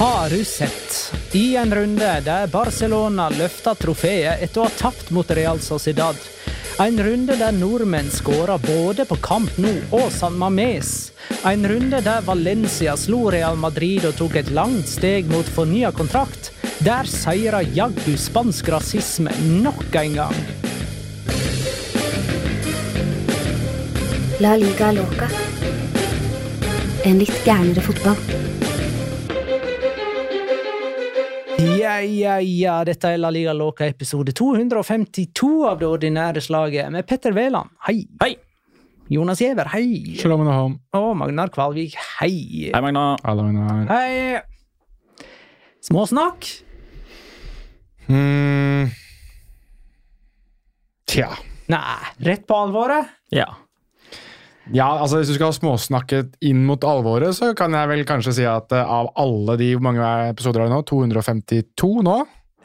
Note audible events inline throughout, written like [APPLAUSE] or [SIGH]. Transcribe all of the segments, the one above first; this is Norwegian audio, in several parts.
Har du sett? I en runde der Barcelona løfta trofeet etter å ha tapt mot Real Sociedad. En runde der nordmenn skåra både på Camp Nou og San Mames. En runde der Valencia slo Real Madrid og tok et langt steg mot fornya kontrakt. Der seira jaggu spansk rasisme nok en gang. La liga loca. En litt gærnere fotball. Ja, ja, ja, dette er La Liga Låka episode 252 av det ordinære slaget med Petter Wæland. Hei. Hei! Jonas Giæver, hei. Shalom alaikum. Og Magnar Kvalvik, hei. Hei, Magna. Hallo, Magnar. Hei. Småsnakk. Mm. Tja. Nei, rett på alvoret. Ja. Ja, altså Hvis du skal småsnakke inn mot alvoret, så kan jeg vel kanskje si at eh, av alle de hvor mange episoder har vi nå? 252 nå?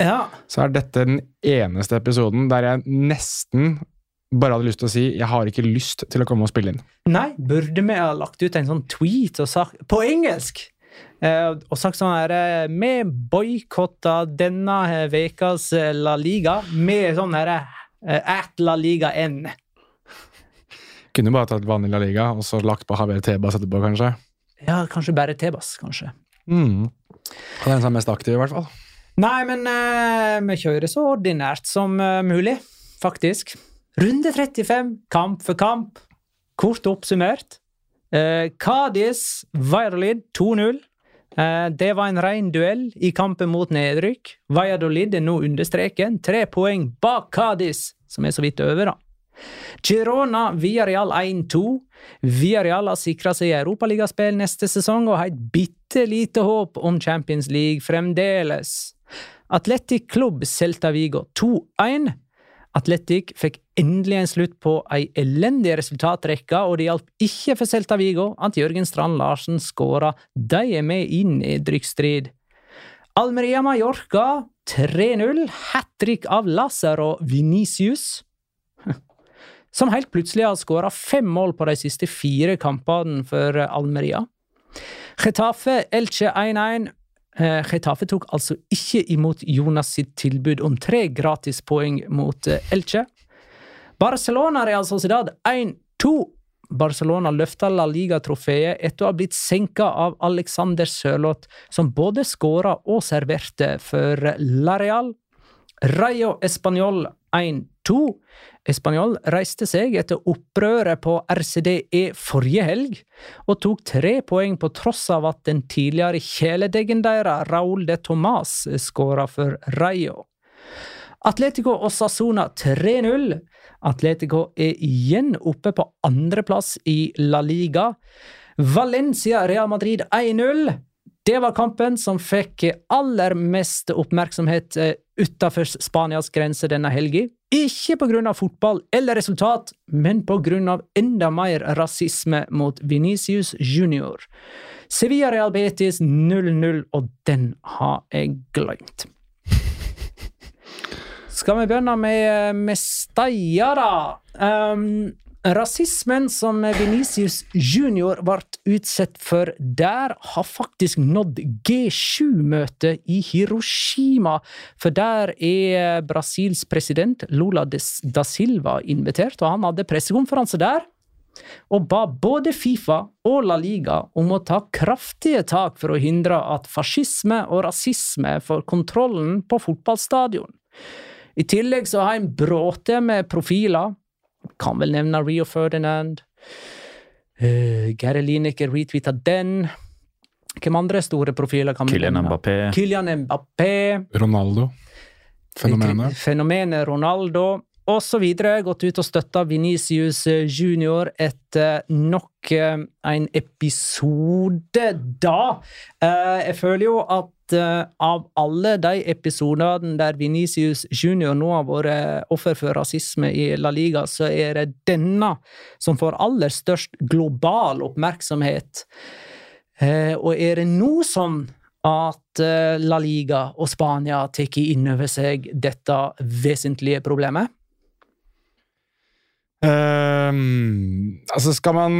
Ja. Så er dette den eneste episoden der jeg nesten bare hadde lyst til å si jeg har ikke lyst til å komme og spille inn. Nei, burde vi ha lagt ut en sånn tweet og sagt, på engelsk eh, og sagt sånn her eh, Vi boikotta denne ukas La Liga med sånn her eh, at La Liga N. Kunne bare tatt vanlig La Liga og så lagt på Haver Tebas etterpå, kanskje. Ja, kanskje bare Tebas, kanskje. Mm. Og den som er mest aktiv, i hvert fall. Nei, men eh, vi kjører så ordinært som eh, mulig, faktisk. Runde 35, kamp for kamp. Kort oppsummert. Eh, Cádiz Valladolid 2-0. Eh, det var en ren duell i kampen mot nedrykk. Valladolid er nå under streken, tre poeng bak Cádiz, som er så vidt over, da. Girona Villarreal 1-2. Villarreal har sikra seg europaligaspill neste sesong og har et bitte lite håp om Champions League fremdeles. Atletic Klubb Celta Vigo 2-1. Atletic fikk endelig en slutt på ei elendig resultatrekke, og det hjalp ikke for Celta Vigo at Jørgen Strand Larsen skåra. De er med i nedrykksstrid. Almeria Mallorca 3-0. Hat trick av Lazaro Venicius som helt plutselig har skåra fem mål på de siste fire kampene for Almeria. Getafe Elche 1-1. Eh, Getafe tok altså ikke imot Jonas sitt tilbud om tre gratispoeng mot eh, Elche. Barcelona Real Sociedad 1-2. Barcelona løfta La Liga-trofeet etter å ha blitt senka av Alexander Sørloth, som både skåra og serverte for La Real. Rayo Español 1-2. Español reiste seg etter opprøret på RCDE forrige helg, og tok tre poeng på tross av at den tidligere kjæledeggen deres, Raúl de Tomàs, skåra for Rayo. Atletico og Sassona 3-0. Atletico er igjen oppe på andreplass i La Liga. Valencia Real Madrid 1-0. Det var kampen som fikk aller mest oppmerksomhet utenfor Spanias grense denne helga. Ikke av fotball eller resultat, men av enda mer rasisme mot Venicius Junior. Sevilla Real Betis 0-0, og den har jeg glemt. Skal vi begynne med Mestalla, da? Um, rasismen som Venicius Junior ble utsatt for der, har faktisk nådd G7-møtet i Hiroshima. For der er Brasils president Lula da Silva invitert, og han hadde pressekonferanse der. Og ba både Fifa og La Liga om å ta kraftige tak for å hindre at fascisme og rasisme får kontrollen på fotballstadion. I tillegg så har en bråte med profiler. Kan vel nevne Rio Ferdinand. Uh, Gary Lineker retweeta den. Hvem andre store profiler kan vi Kylian nevne? Mbappé. Kylian Mbappé. Ronaldo. Fenomenet. Fenomenet Ronaldo. Og så videre. Gått ut og støtta Venicius Junior etter nok eh, en episode da. Eh, jeg føler jo at eh, av alle de episodene der Venicius Junior nå har vært offer for rasisme i La Liga, så er det denne som får aller størst global oppmerksomhet. Eh, og er det nå sånn at eh, La Liga og Spania tar inn over seg dette vesentlige problemet? Ehm, altså skal man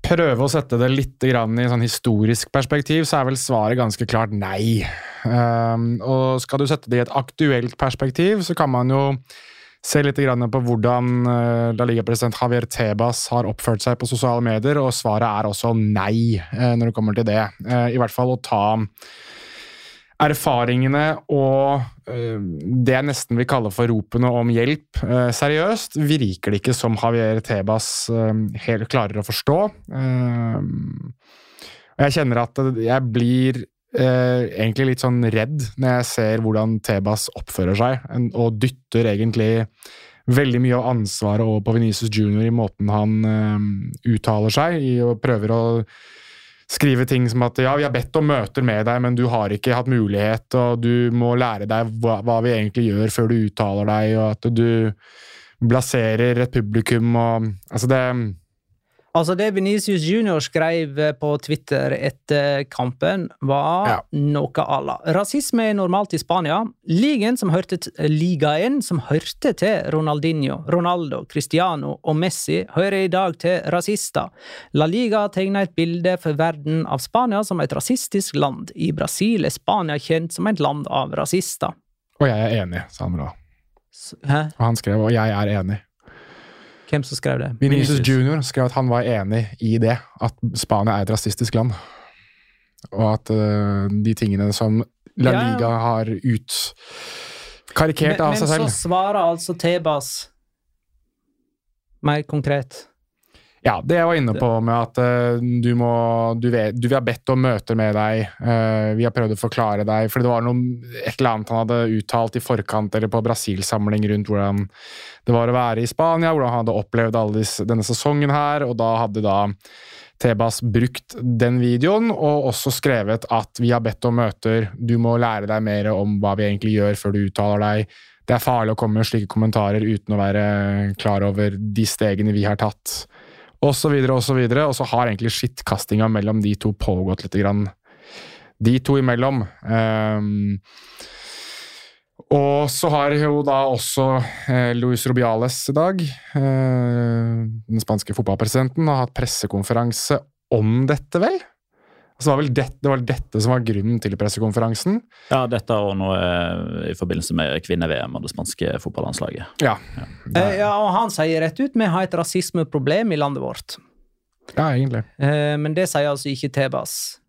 prøve å sette det litt i sånn historisk perspektiv, så er vel svaret ganske klart nei. Uh, og skal du sette det i et aktuelt perspektiv, så kan man jo se litt på hvordan eh, La Liga-president Javier Tebas har oppført seg på sosiale medier, og svaret er også nei eh, når det kommer til det. Eh, I hvert fall å ta erfaringene og øh, det jeg nesten vil kalle for ropene om hjelp øh, seriøst, virker det ikke som Javier Tebas øh, helt klarer å forstå. jeg kjenner at jeg blir egentlig litt sånn redd når jeg ser hvordan Tebas oppfører seg, og dytter egentlig veldig mye av ansvaret over på Venezes Junior i måten han uttaler seg i, og prøver å skrive ting som at ja, vi har bedt om møter med deg, men du har ikke hatt mulighet, og du må lære deg hva, hva vi egentlig gjør før du uttaler deg, og at du blaserer et publikum og Altså, det Altså, det Venicius Junior skrev på Twitter etter kampen, var Ja. noe à la Rasisme er normalt i Spania. Ligaen som som hørte til Ronaldinho, Ronaldo, Cristiano og Messi, hører i dag til rasister. La Liga tegner et bilde for verden av Spania som et rasistisk land. I Brasil er Spania kjent som et land av rasister. Og jeg er enig, sa han da. Hæ? Og han skrev 'og jeg er enig'. Hvem som skrev det? Vinicius Junior skrev at han var enig i det, at Spania er et rasistisk land. Og at uh, de tingene som La Ja, ja. Liga har utkarikert Men, av men seg så selv. svarer altså Tebas mer konkret. Ja, det jeg var inne på med at øh, du må du vet, du, Vi har bedt om møter med deg, øh, vi har prøvd å forklare deg For det var noe, et eller annet han hadde uttalt i forkant eller på Brasil-samling rundt hvordan det var å være i Spania, hvordan han hadde opplevd alle disse, denne sesongen her, og da hadde da Tebas brukt den videoen, og også skrevet at vi har bedt om møter, du må lære deg mer om hva vi egentlig gjør før du uttaler deg. Det er farlig å komme med slike kommentarer uten å være klar over de stegene vi har tatt, så videre og. Og så har egentlig skittkastinga mellom de to pågått lite grann. De to imellom. Um, og så har jo da også eh, Luis Rubiales i dag, eh, den spanske fotballpresidenten, har hatt pressekonferanse om dette, vel? Så det var vel det, det var dette som var grunnen til pressekonferansen. Ja, dette og noe eh, i forbindelse med kvinne-VM og det spanske fotballandslaget. Ja. Eh, ja, og han sier rett ut vi har et rasismeproblem i landet vårt. ja, egentlig. Eh, men det sier altså ikke Tebas.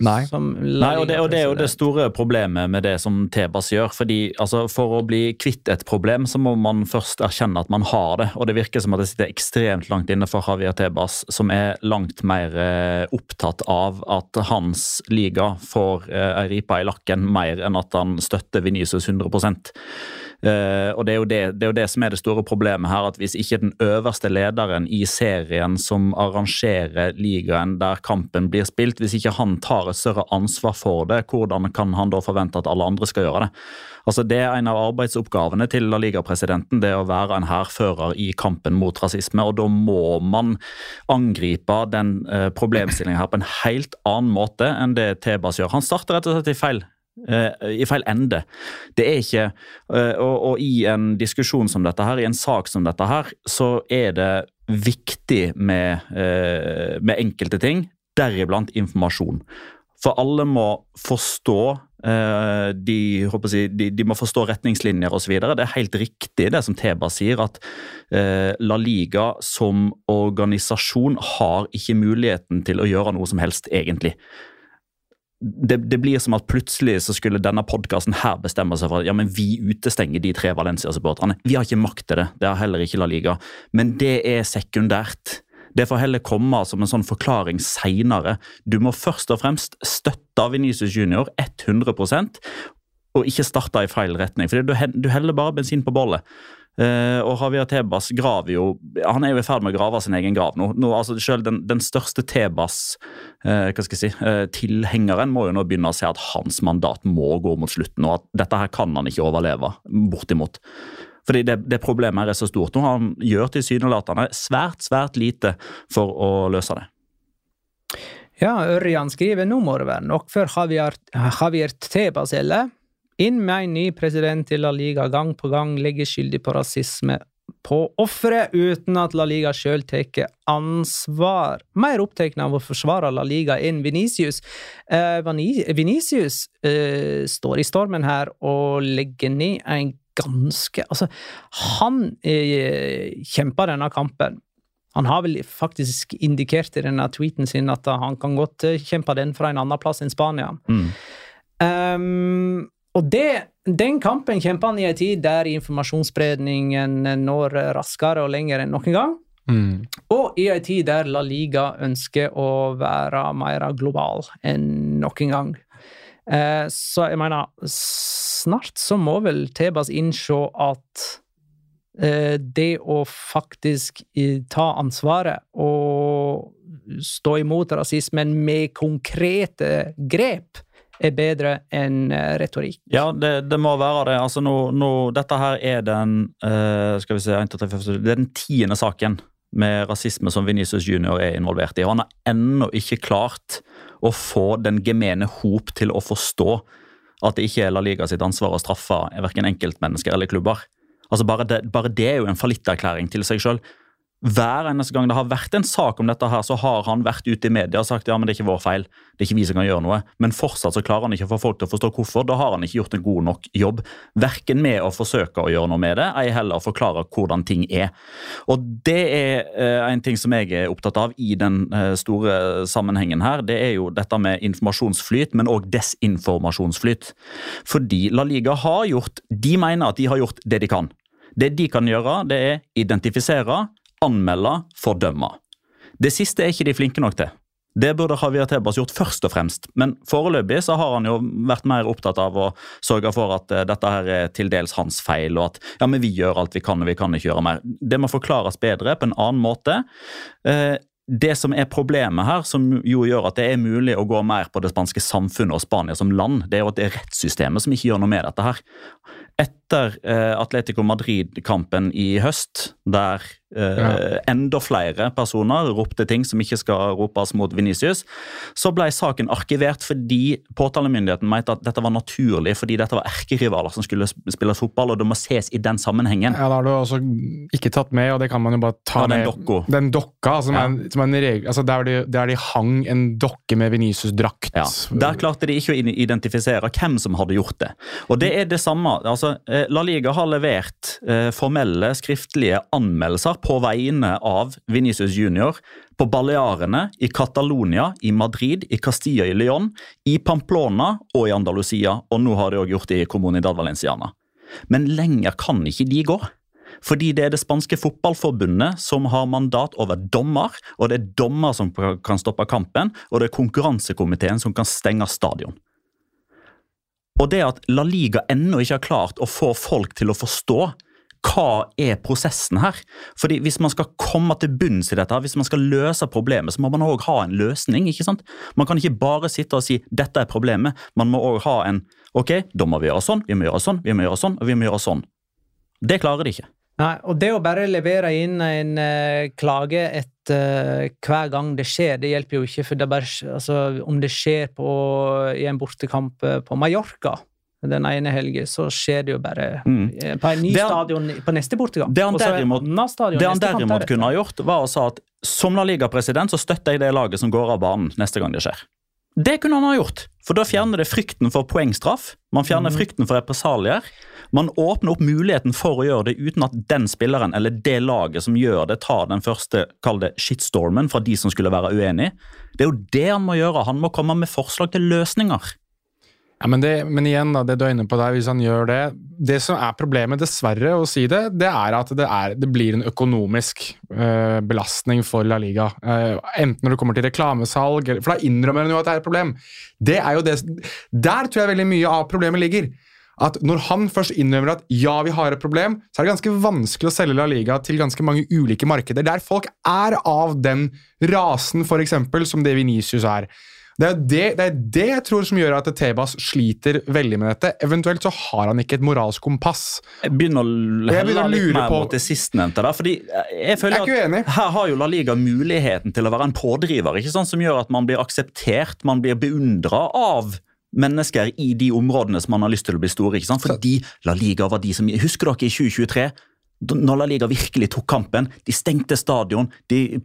Nei. Nei, og det, og det er jo det store problemet med det som Tebas gjør. fordi altså, For å bli kvitt et problem, så må man først erkjenne at man har det. Og det virker som at det sitter ekstremt langt inne for Javier Tebas, som er langt mer eh, opptatt av at hans liga får eh, ripe i lakken, mer enn at han støtter Venicius 100 Eh, og det er, det, det er jo det som er det store problemet her, at hvis ikke den øverste lederen i serien som arrangerer ligaen der kampen blir spilt, hvis ikke han tar et større ansvar for det, hvordan kan han da forvente at alle andre skal gjøre det? Altså Det er en av arbeidsoppgavene til La Liga-presidenten, det å være en hærfører i kampen mot rasisme. og Da må man angripe den uh, problemstillingen her på en helt annen måte enn det Tebas gjør. Han starter rett og slett i feil i feil ende. Det er ikke eh, og, og i en diskusjon som dette her, i en sak som dette her, så er det viktig med, eh, med enkelte ting, deriblant informasjon. For alle må forstå eh, de, jeg, de, de må forstå retningslinjer osv. Det er helt riktig det som Teba sier, at eh, La Liga som organisasjon har ikke muligheten til å gjøre noe som helst, egentlig det, det, blir som at plutselig så skulle denne podkasten her bestemme seg for at ja, men vi utestenger de tre Valencia-supporterne. Vi har ikke makt til det. Det har heller ikke La Liga. Men det er sekundært. Det får heller komme som en sånn forklaring seinere. Du må først og fremst støtte Venicius Junior 100% og ikke starte i feil retning. For du, heller bare bensin på bollet. Uh, og Javier Tebas graver jo Han er jo i ferd med å grave sin egen grav nå. nå altså selv den, den største Tebas uh, hva skal jeg si, uh, tilhengeren må jo nå begynne å se at hans mandat må gå mot slutten, og at dette her kan han ikke overleve. Bortimot. Fordi det, det problemet her er så stort. nå Han gjør tilsynelatende svært, svært lite for å løse det. Ja, Ørjan skriver nå må det være nok for Javier, Javier TebasElle. Inn med en ny president til La Liga gang på gang legger skyldig på rasisme på offeret, uten at La Liga sjøl tar ansvar. Mer opptatt av å forsvare La Liga enn Venicius. Eh, Venicius eh, står i stormen her og legger ned en ganske Altså, han eh, kjemper denne kampen. Han har vel faktisk indikert i denne tweeten sin at han kan godt eh, kjempe den fra en annen plass enn Spania. Mm. Um, og det, den kampen kjempa han i en tid der informasjonsspredningen når raskere og lenger enn noen gang. Mm. Og i en tid der La Liga ønsker å være mer global enn noen gang. Eh, så jeg mener, snart så må vel Tebas innse at eh, det å faktisk ta ansvaret og stå imot rasismen med konkrete grep er bedre enn eh, retorikk. Ja, det, det, må være det. Altså nå, nå, dette her er den uh, skal vi se, 1, 2, 3, 4, det er den tiende saken med rasisme som Venicius Junior er involvert i. og Han har ennå ikke klart å få den gemene hop til å forstå at det ikke er La Liga sitt ansvar å straffe verken enkeltmennesker eller klubber. Altså bare det, bare det er jo en fallitterklæring til seg sjøl. Hver eneste gang det har vært en sak om dette, her, så har han vært ute i media og sagt ja, men det er ikke vår feil. Det er ikke vi som kan gjøre noe. Men fortsatt så klarer han ikke å få folk til å forstå hvorfor. Da har han ikke gjort en god nok jobb. Verken med å forsøke å gjøre noe med det, ei heller forklare hvordan ting er. Og det er eh, en ting som jeg er opptatt av i den eh, store sammenhengen her. Det er jo dette med informasjonsflyt, men òg desinformasjonsflyt. Fordi La Liga har gjort De mener at de har gjort det de kan. Det de kan gjøre, det er identifisere anmelde, fordømme. Det siste er ikke de flinke nok til. Det burde Javier Tebas gjort først og fremst, men foreløpig så har han jo vært mer opptatt av å sørge for at uh, dette her er til dels hans feil, og at ja, men vi gjør alt vi kan og vi kan ikke gjøre mer. Det må forklares bedre på en annen måte. Uh, det som er problemet her, som jo gjør at det er mulig å gå mer på det spanske samfunnet og Spania som land, det er jo at det er rettssystemet som ikke gjør noe med dette her. Et etter eh, Atletico Madrid-kampen i høst, der eh, Ja. enda flere personer ropte ting som ikke skal ropes mot Venicius, så ble saken arkivert fordi påtalemyndigheten mente at dette var naturlig fordi dette var erkerivaler som skulle sp- spille fotball, og det må ses i den sammenhengen. Ja, Da har du også ikke tatt med, og det kan man jo bare ta Ja, den med. dokko. Den dokka, som Ja. er, som er en regel, altså der, de, der de hang en dokke med Venicius-drakt. Ja, Der klarte de ikke å identifisere hvem som hadde gjort det. Og det er det samme. altså eh, La Liga har levert eh, formelle, skriftlige anmeldelser på vegne av Venicius Junior på Balearene, i Catalonia, i Madrid, i Castilla i León, i Pamplona og i Andalusia. Og nå har de òg gjort det i Comunidad Valenciana. Men lenger kan ikke de gå. Fordi det er det spanske fotballforbundet som har mandat over dommer, og det er dommer som kan stoppe kampen, og det er konkurransekomiteen som kan stenge stadion. Og det at La Liga ennå ikke har klart å få folk til å forstå hva er prosessen her? Fordi Hvis man skal komme til bunns i dette, hvis man skal løse problemet, så må man òg ha en løsning. ikke sant? Man kan ikke bare sitte og si 'dette er problemet'. Man må òg ha en 'ok, da må vi gjøre sånn, vi må gjøre sånn, vi må gjøre sånn', og vi må gjøre sånn. Det klarer de ikke. Nei, og det å bare levere inn en uh, klage etter uh, hver gang det skjer, det hjelper jo ikke. For det bare, altså, om det skjer på, i en bortekamp eh, på Mallorca den ene helgen, så skjer det jo bare Mm. eh, på en ny Det han- stadion på neste bortekamp. Det han derimot- stadion Det han derimot kunne ha gjort, var å sa at som La Liga-president så støtter jeg det laget som går av banen neste gang det skjer. Det kunne han ha gjort, for da fjerner det frykten for poengstraff. Man fjerner frykten for represalier. Man åpner opp muligheten for å gjøre det uten at den spilleren eller det laget som gjør det, tar den første kall det shitstormen fra de som skulle være uenig. Det er jo det han må gjøre. Han må komme med forslag til løsninger. Ja, men, det, men igjen, da, det inne på der, hvis han gjør det Det som er problemet, dessverre, å si det, det er at det, er, det blir en økonomisk eh, belastning for La Liga. Eh, enten når det kommer til reklamesalg For da innrømmer han jo at det er et problem. Det er jo det, der tror jeg veldig mye av problemet ligger. At Når han først innrømmer at ja, vi har et problem, så er det ganske vanskelig å selge La Liga til ganske mange ulike markeder, der folk er av den rasen, eksempel, som det Venicius er. Det er det, det er det jeg tror som gjør at Tebas sliter veldig med dette. Eventuelt så har han ikke et moralsk kompass. Jeg begynner å helle litt mer på- mot det sistnevnte. der, fordi jeg føler Jeg at. Her har jo La Liga muligheten til å være en pådriver, ikke sant? som gjør at man blir akseptert, man blir beundra av mennesker i de områdene som man har lyst til å bli store. ikke sant? Fordi La Liga var de som Husker dere i 2023? Når La Liga virkelig tok kampen. De stengte stadion, de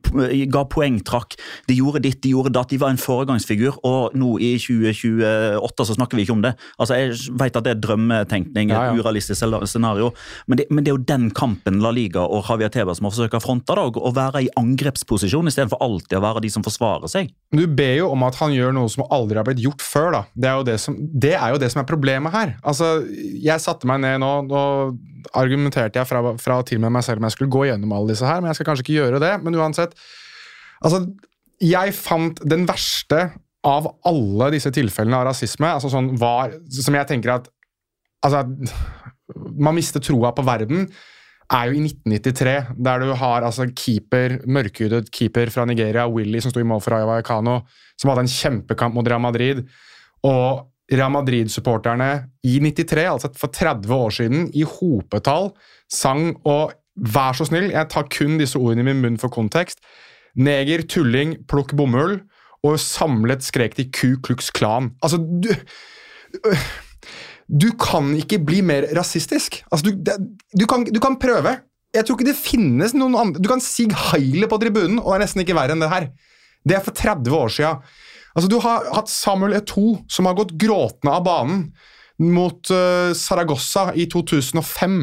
ga poengtrakk. De gjorde ditt, de gjorde datt. De var en foregangsfigur. Og nå i 2028 så snakker vi ikke om det. Altså, Jeg vet at det er drømmetenkning, Ja, ja. et urealistisk scenario, men det, men det er jo den kampen La Liga og Javier som har forsøkt å fronte. da, Å være i angrepsposisjon istedenfor alltid å være de som forsvarer seg. Du ber jo om at han gjør noe som aldri har blitt gjort før. da. Det er jo det som, det er, jo det som er problemet her. Altså, Jeg satte meg ned nå nå argumenterte jeg fra, fra og til med meg selv om jeg skulle gå gjennom alle disse her, men jeg skal kanskje ikke gjøre det. Men uansett altså, Jeg fant den verste av alle disse tilfellene av rasisme, altså sånn var, som jeg tenker at altså, Man mister troa på verden er jo i 1993, der du har altså keeper, mørkhudet keeper fra Nigeria, Willy, som sto i mål for Vallecano, som hadde en kjempekamp mot Real Madrid. Og Real Madrid-supporterne i 93, altså for 30 år siden, i hopetall sang og Vær så snill, jeg tar kun disse ordene i min munn for kontekst. Neger, tulling, plukk bomull. Og samlet skrek de Ku Klux Klan. Altså, du du kan ikke bli mer rasistisk. Altså, du, du, kan, du kan prøve. Jeg tror ikke det finnes noen andre Du kan Sig Heile på tribunen, og det er nesten ikke verre enn det her. Det er for 30 år sia. Altså, du har hatt Samuel Eto'o, som har gått gråtende av banen mot uh, Saragossa i 2005.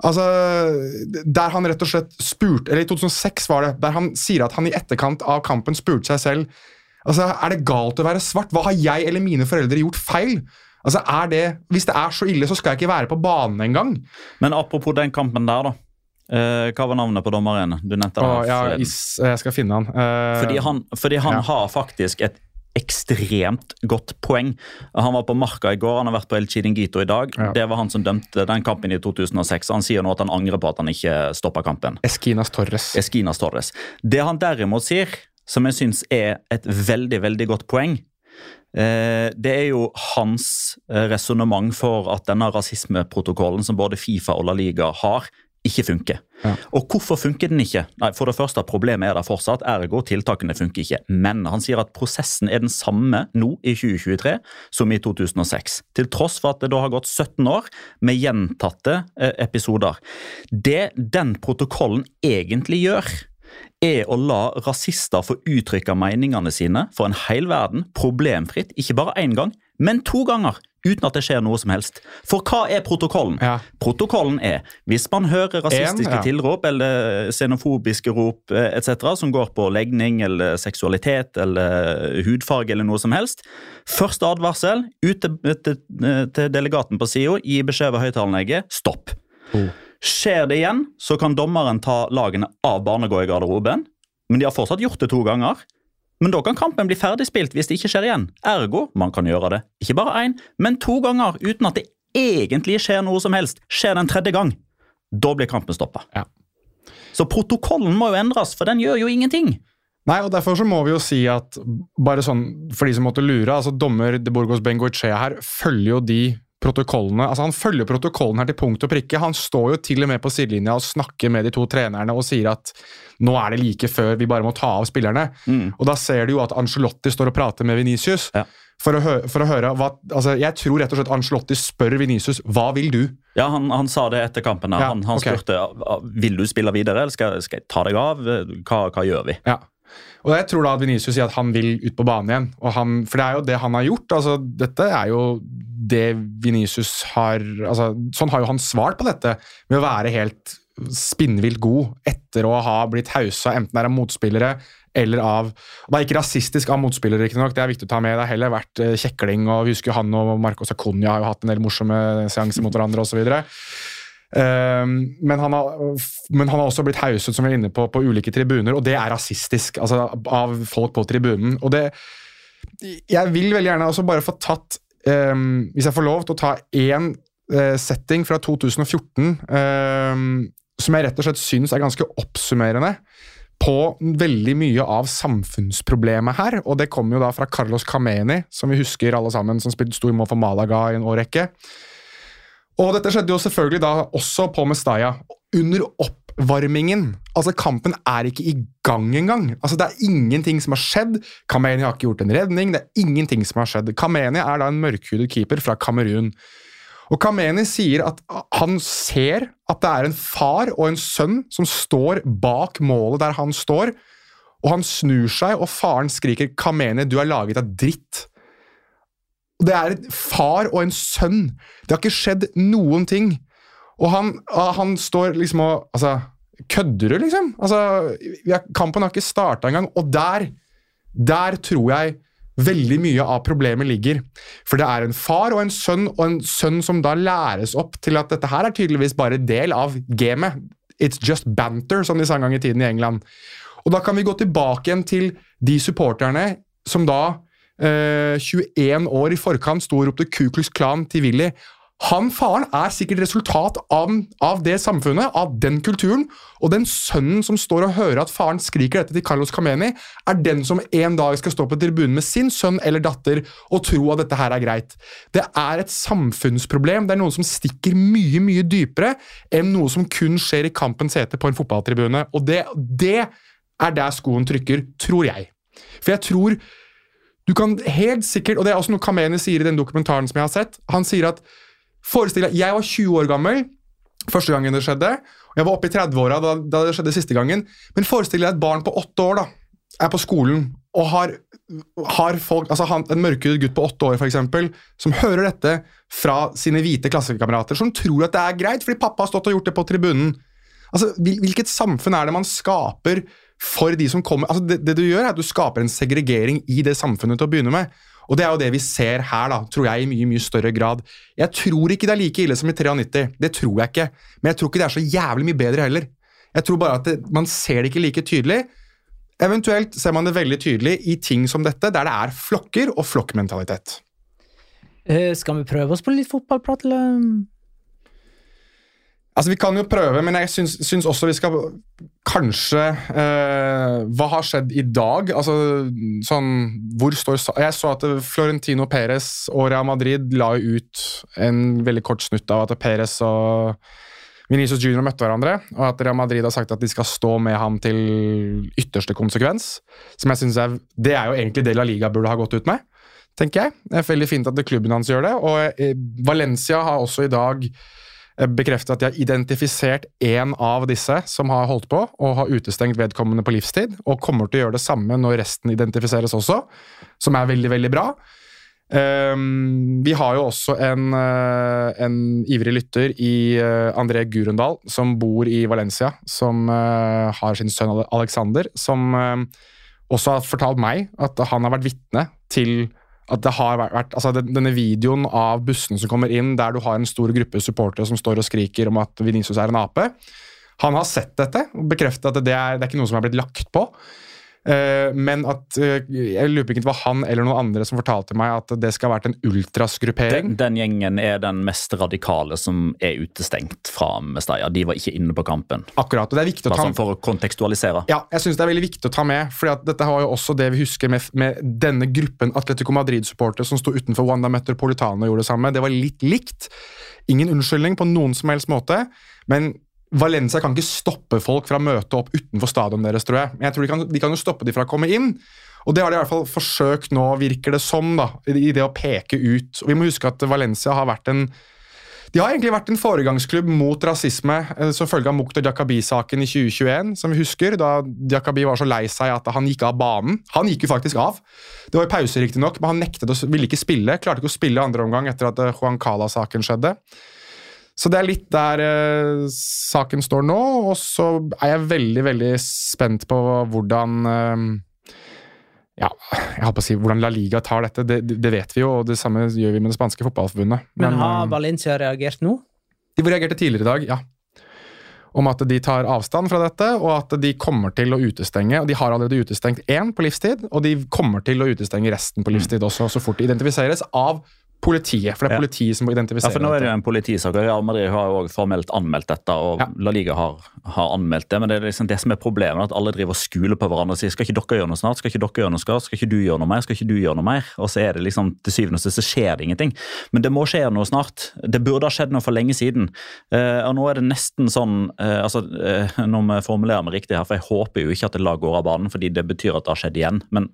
Altså, Der han rett og slett spurte Eller i 2006 var det. Der han sier at han i etterkant av kampen spurte seg selv Altså, Er det galt å være svart? Hva har jeg eller mine foreldre gjort feil? Altså, er det, Hvis det er så ille, så skal jeg ikke være på banen engang. Men apropos den kampen der, da. Uh, hva var navnet på dommeren? Du nevnte det. Ja, is, jeg skal finne han. Uh, Fordi han, fordi han ja. har faktisk et ekstremt godt poeng. Han var på Marka i går, han har vært på El Chiringuito i dag. Ja. Det var han som dømte den kampen i 2006. Han sier nå at han angrer på at han ikke stoppa kampen. Esquinas Torres. Esquinas Torres. Det han derimot sier, som jeg syns er et veldig veldig godt poeng, Eh, det er jo hans eh, resonnement for at denne rasismeprotokollen som både Fifa og La Liga har, ikke funker. Ja. Og hvorfor funker den ikke? Nei, For det første, Problemet er der fortsatt, ergo tiltakene funker ikke. Men han sier at prosessen er den samme nå i 2023 som i 2006. Til tross for at det da har gått 17 år med gjentatte eh, episoder. Det den protokollen egentlig gjør, er å la rasister få uttrykke meningene sine for en hel verden problemfritt, ikke bare én gang, men to ganger. Uten at det skjer noe som helst. For hva er protokollen? Ja. Protokollen er hvis man hører rasistiske En, ja. tilrop eller xenofobiske rop eh, etc. som går på legning eller seksualitet eller hudfarge eller noe som helst. Første advarsel ut til, til, til delegaten på sida, gi beskjed ved høyttaleranlegget stopp. Skjer det igjen, så kan dommeren ta lagene av barnegå i garderoben, Men de har fortsatt gjort det to ganger. Men da kan kampen bli ferdigspilt hvis det ikke skjer igjen. Ergo, man kan gjøre det ikke bare én, men to ganger uten at det egentlig skjer noe som helst. Skjer det en tredje gang, da blir kampen stoppa. Ja. Så protokollen må jo endres, for den gjør jo ingenting. Nei, og Derfor så må vi jo si at bare sånn, for de som måtte lure, altså dommer De Burgos Bengoechea her følger jo de protokollene. altså Han følger protokollen her til punkt og prikke. Han står jo til og med på sidelinja og snakker med de to trenerne og sier at nå er det like før vi bare må ta av spillerne. Og Da ser du jo at Angelotti står og prater med Venicius. Ja. For, å hø- for å høre hva, altså Jeg tror rett og slett Angelotti spør Venicius hva vil du? Ja, Han, han sa det etter kampen. Ja, han han okay. spurte vil du spille videre, eller skal, skal jeg ta deg av. Hva, hva gjør vi? Ja. Og jeg tror da at Vinicius sier at han vil ut på banen igjen. Han, for det er jo det han har gjort. altså Dette er jo det Vinicius har altså Sånn har jo han svart på dette, med å være helt spinnvilt god etter å ha blitt hausa, enten det er av motspillere eller av Det er ikke rasistisk av motspillere, riktignok, det er viktig å ta med. Det har heller vært eh, kjekling, og husker han og Marcos Acuña har jo hatt en del morsomme seanser mot hverandre osv. Um, men, han har, men han har også blitt hauset som vi er inne på, på ulike tribuner, og det er rasistisk altså av folk på tribunen. Og det Jeg vil veldig gjerne også bare få tatt um, Hvis jeg får lov til å ta én uh, setting fra 2014 um, som jeg rett og slett syns er ganske oppsummerende på veldig mye av samfunnsproblemet her. Og det kommer jo da fra Carlos Cameni, som vi husker alle sammen, som spilte stor mål for Malaga i en årrekke. Og dette skjedde jo selvfølgelig da også på Mestaya. Under oppvarmingen. Altså, kampen er ikke i gang engang. Altså, det er ingenting som har skjedd. Kameni har ikke gjort en redning. Det er ingenting som har skjedd. Kameni er da en mørkhudet keeper fra Kamerun. Og Kameni sier at han ser at det er en far og en sønn som står bak målet der han står, og han snur seg, og faren skriker 'Kameni, du er laget av dritt'. Og Det er en far og en sønn. Det har ikke skjedd noen ting. Og han, han står liksom og Altså, kødder du, liksom? Altså, Kampen har ikke starta engang. Og der, der tror jeg veldig mye av problemet ligger. For det er en far og en sønn, og en sønn som da læres opp til at dette her er tydeligvis bare del av gamet. It's just banter, som de sa en gang i tiden i England. Og da kan vi gå tilbake igjen til de supporterne som da eh, 21 år i forkant sto og ropte Ku Klux Klan til Willy. Han faren er sikkert resultat av, av det samfunnet, av den kulturen. Og den sønnen som står og hører at faren skriker dette til Carlos Cameni, er den som en dag skal stå på tribunen med sin sønn eller datter og tro at dette her er greit. Det er et samfunnsproblem. Det er noe som stikker mye, mye dypere enn noe som kun skjer i kampens hete på en fotballtribune. Og det, det er der skoen trykker, tror jeg. For jeg tror du kan helt sikkert, og det er også noe Kameni sier i den dokumentaren som jeg har sett, han sier at Forestill deg, jeg var 20 år gammel første gangen det skjedde. og Jeg var oppe i 30-åra da, da det skjedde siste gangen. Men forestill deg et barn på åtte år da, er på skolen og har, har folk, altså han, en mørkhudet gutt på åtte år for eksempel, som hører dette fra sine hvite klassekamerater, som tror at det er greit fordi pappa har stått og gjort det på tribunen. Altså, Hvilket samfunn er det man skaper for de som kommer altså det, det du gjør, er at du skaper en segregering i det samfunnet til å begynne med. Og det er jo det vi ser her, da, tror jeg, i mye mye større grad. Jeg tror ikke det er like ille som i 93. Det tror jeg ikke. Men jeg tror ikke det er så jævlig mye bedre heller. Jeg tror bare at det, man ser det ikke like tydelig. Eventuelt ser man det veldig tydelig i ting som dette, der det er flokker og flokkmentalitet. Eh, skal vi prøve oss på litt fotballprat, eller? Altså, Vi kan jo prøve, men jeg syns, syns også vi skal kanskje eh, Hva har skjedd i dag? Altså, sånn, hvor står Jeg så at Florentino Perez og Real Madrid la ut en veldig kort snutt av at Perez og Vinicius Junior møtte hverandre, og at Real Madrid har sagt at de skal stå med ham til ytterste konsekvens. Som jeg synes er, Det er jo egentlig det La Liga burde ha gått ut med, tenker jeg. Det er veldig fint at klubben hans gjør det. Og eh, Valencia har også i dag bekreftet at de har identifisert én av disse som har holdt på, og har utestengt vedkommende på livstid, og kommer til å gjøre det samme når resten identifiseres også, som er veldig, veldig bra. Um, vi har jo også en, eh, en ivrig lytter i eh, André Gurundal, som bor i Valencia, som uh, har sin sønn Alexander, som uh, også har fortalt meg at han har vært vitne til at det har vært, altså Denne videoen av bussen som kommer inn, der du har en stor gruppe supportere som står og skriker om at Vinicius er en ape. Han har sett dette og bekreftet at det er, det er ikke noe som er blitt lagt på. Eh, men at eh, Jeg lurer på ikke det var han eller noen andre som fortalte meg at det skal ha vært en ultrasgruppering. Den, den gjengen er den mest radikale som er utestengt fra Mestaya. De var ikke inne på kampen. Akkurat, og det er viktig å ta med. for å kontekstualisere. Ja, jeg synes det er veldig viktig å ta med, for dette var jo også det vi husker med, med denne gruppen Atletico Madrid-supportere som sto utenfor Wanda Metropolitano og gjorde det samme. Det var litt likt. Ingen unnskyldning på noen som helst måte, men Valencia kan ikke stoppe folk fra å møte opp utenfor stadion deres, tror jeg. Men jeg tror de kan, de kan jo stoppe de fra å komme inn. Og det har de i hvert fall forsøkt nå, virker det som, da, i det å peke ut. Og vi må huske at Valencia har vært en de har egentlig vært en foregangsklubb mot rasisme eh, som følge av Mukhtar Jakabi-saken i 2021, som vi husker, da Jakabi var så lei seg at han gikk av banen. Han gikk jo faktisk av. Det var i pause, riktignok, men han nektet å ville ikke spille. Klarte ikke å spille andre omgang etter at eh, Juan Cala-saken skjedde. Så det er litt der eh, saken står nå, og så er jeg veldig, veldig spent på hvordan eh, ja, jeg holdt på å si hvordan La Liga tar dette. Det, det vet vi jo, og det samme gjør vi med det spanske fotballforbundet. Men Men har Valencia reagert nå? de reagerte tidligere i dag, ja. Om at de tar avstand fra dette, og at de kommer til å utestenge. og De har allerede utestengt én på livstid, og de kommer til å utestenge resten på livstid også, så fort de identifiseres av politiet. For det er Ja. politiet som må Ja, for nå er det jo en politisak, og Real Madrid har jo også formelt anmeldt dette, og Ja. La Liga har, har anmeldt det, men det er liksom det som er problemet, at alle driver og skuler på hverandre og sier skal ikke dere gjøre noe snart, skal ikke dere gjøre noe snart, skal ikke du gjøre noe mer, skal ikke du gjøre noe mer, og så er det liksom til syvende og sist så skjer det ingenting. Men det må skje noe snart. Det burde ha skjedd noe for lenge siden. Eh, og nå er det nesten sånn, eh, altså eh, når vi formulerer meg riktig her, for jeg håper jo ikke at det lag går av banen, fordi det betyr at det har skjedd igjen, men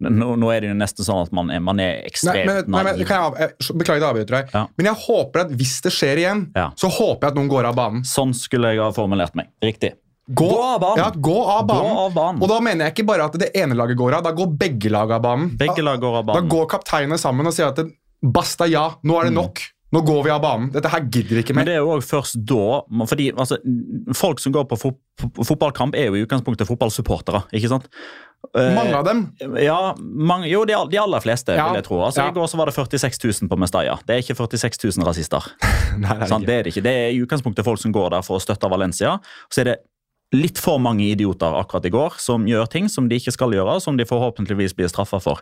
nå, nå er det jo nesten sånn at man er, man er ekstremt naiv. Jeg, av- jeg, avbryter deg, Ja. men jeg håper at hvis det skjer igjen, Ja. så håper jeg at noen går av banen. Sånn skulle jeg ha formulert meg. Riktig. Gå, Gå av banen. Ja, gå av banen. Gå av banen. Og da mener jeg ikke bare at det ene laget går av, da går begge lag av banen. Begge lag går av banen. Da går kapteinene sammen og sier at det, basta ja, nå er det nok. Nå går vi av banen. Dette her gidder vi ikke mer. Men det er jo også først da fordi altså, Folk som går på fot, fotballkamp, er jo i utgangspunktet fotballsupportere. ikke sant? Eh, Mange av dem. Ja, mange, jo, de, de aller fleste, Ja, vil jeg tro. Altså, ja. I går så var det 46 000 på Mestalla. Det er ikke 46 000 rasister. [LAUGHS] Nei, det er sånn. Det er det ikke. Det er i utgangspunktet folk som går der for å støtte Valencia. Så er det litt for mange idioter akkurat i går som gjør ting som de ikke skal gjøre, som de forhåpentligvis blir straffa for.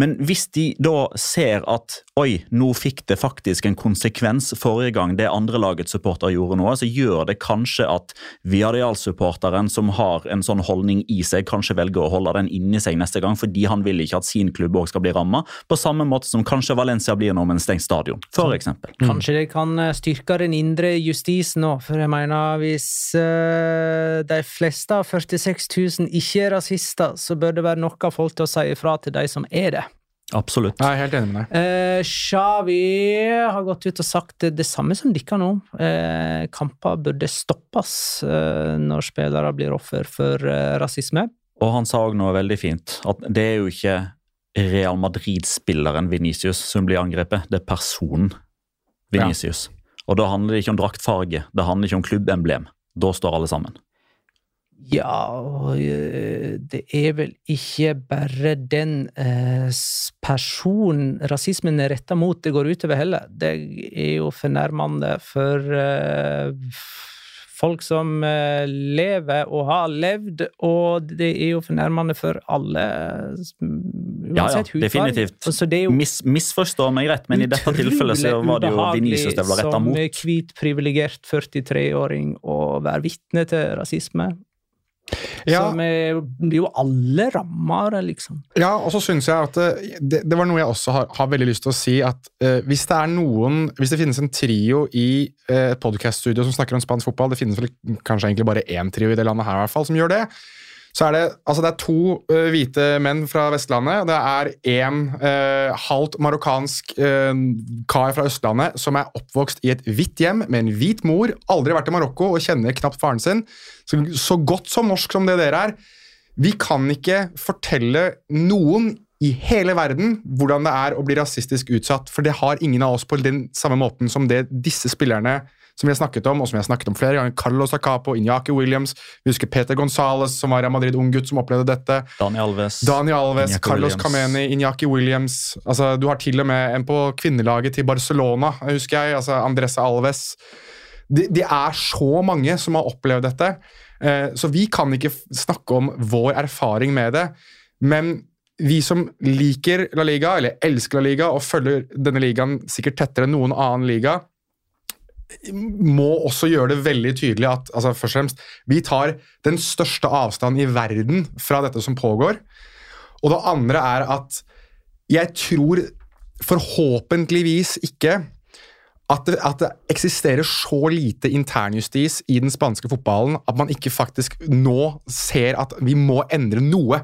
Men hvis de da ser at oi, nå fikk det faktisk en konsekvens forrige gang det andre lagets supporter gjorde noe, så gjør det kanskje at Viadial-supporteren som har en sånn holdning i seg, kanskje velger å holde den inni seg neste gang, fordi han vil ikke at sin klubb òg skal bli ramma, på samme måte som kanskje Valencia blir nå med en stengt stadion, for eksempel. Kanskje det kan eh, styrke den indre justisen òg, for jeg mener hvis øh, de fleste av 46 000 ikke er rasister, så bør det være nok av folk til å si ifra til de som er det. Absolutt. Jeg er helt enig med deg. Eh, Xavi har gått ut og sagt det, det samme som dere nå. Eh, kamper burde stoppes eh, når spillere blir offer for eh, rasisme. Og han sa òg noe veldig fint, at det er jo ikke Real Madrid-spilleren Venicius som blir angrepet, det er personen Venicius. Og da handler det ikke om draktfarge, det handler ikke om klubbemblem. Da står alle sammen. Ja, eh, det er vel ikke bare den eh, personen rasismen er retta mot det går utover heller. Det er jo fornærmende for eh, folk som lever og har levd, og det er jo fornærmende for alle, Ja, ja, definitivt. Jo Mis, misforstå meg rett, men i dette tilfellet så var det jo Vinicius det retta Som mot. hvit, privilegert 43-åring å være vitne til rasisme. Ja. Som er blir jo alle ramma av det, liksom. Ja, og så synes jeg at eh, det, det var noe jeg også har, har veldig lyst til å si, at uh, hvis det er noen Hvis det finnes en trio i eh, et podcaststudio som snakker om spansk fotball, det finnes vel kanskje egentlig bare én trio i det landet her i hvert fall som gjør det, så er det, altså det er to uh, hvite menn fra Vestlandet, det er én uh, halvt marokkansk uh, kar fra Østlandet som er oppvokst i et hvitt hjem med en hvit mor, aldri vært i Marokko og kjenner knapt faren sin, så, så godt som norsk som det dere er. Vi kan ikke fortelle noen i hele verden hvordan det er å bli rasistisk utsatt, for det har ingen av oss på den samme måten som det disse spillerne som vi har snakket om, og som vi har snakket om flere ganger, Carlos Acapo, Inyaki Williams, vi husker Peter Gonzales, som var i Madrid unggutt, som opplevde dette. Daniel Alves. Dani Alves, Iñaki Carlos Williams. Kameni, Inyaki Williams. Altså, du har til og med en på kvinnelaget til Barcelona, husker jeg. altså Andressa Alves. Det de er så mange som har opplevd dette, eh, så vi kan ikke snakke om vår erfaring med det. Men vi som liker La Liga, eller elsker La Liga, og følger denne ligaen sikkert tettere enn noen annen liga, må også gjøre det veldig tydelig at altså først og fremst, vi tar den største avstanden i verden fra dette som pågår. Og det andre er at jeg tror forhåpentligvis ikke at det, at det eksisterer så lite internjustis i den spanske fotballen at man ikke faktisk nå ser at vi må endre noe.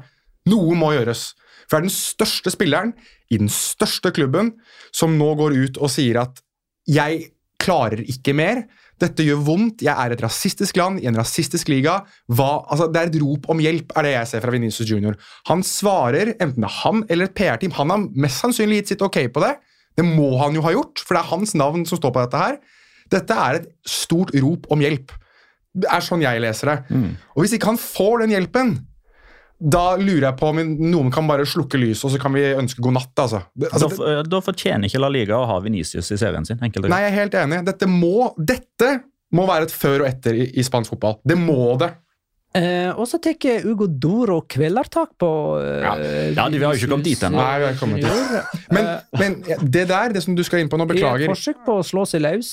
Noe må gjøres. For det er den største spilleren i den største klubben som nå går ut og sier at jeg klarer ikke mer. Dette gjør vondt. Jeg er et rasistisk land i en rasistisk liga. Hva, altså, det er et rop om hjelp, er det jeg ser fra Vinicius Junior. Han svarer, enten det er han eller et PR-team. Han har mest sannsynlig gitt sitt ok på det. Det må han jo ha gjort, for det er hans navn som står på dette her. Dette er et stort rop om hjelp. Det er sånn jeg leser det. Og hvis ikke han får den hjelpen, da lurer jeg på om noen kan bare slukke lyset, og så kan vi ønske god natt. Altså. Altså, da, da fortjener ikke La Liga å ha Vinicius i serien sin. enkelt. Nei, jeg er helt enig. Dette må, dette må være et før og etter i, i spansk fotball. Det må det. Eh, og så tar Ugo Doro kvelertak på eh, Ja, de har jo ikke kommet dit ennå. Dit. Junior. Men, men det der, det som du skal inn på nå, beklager I et forsøk på å slå seg løs,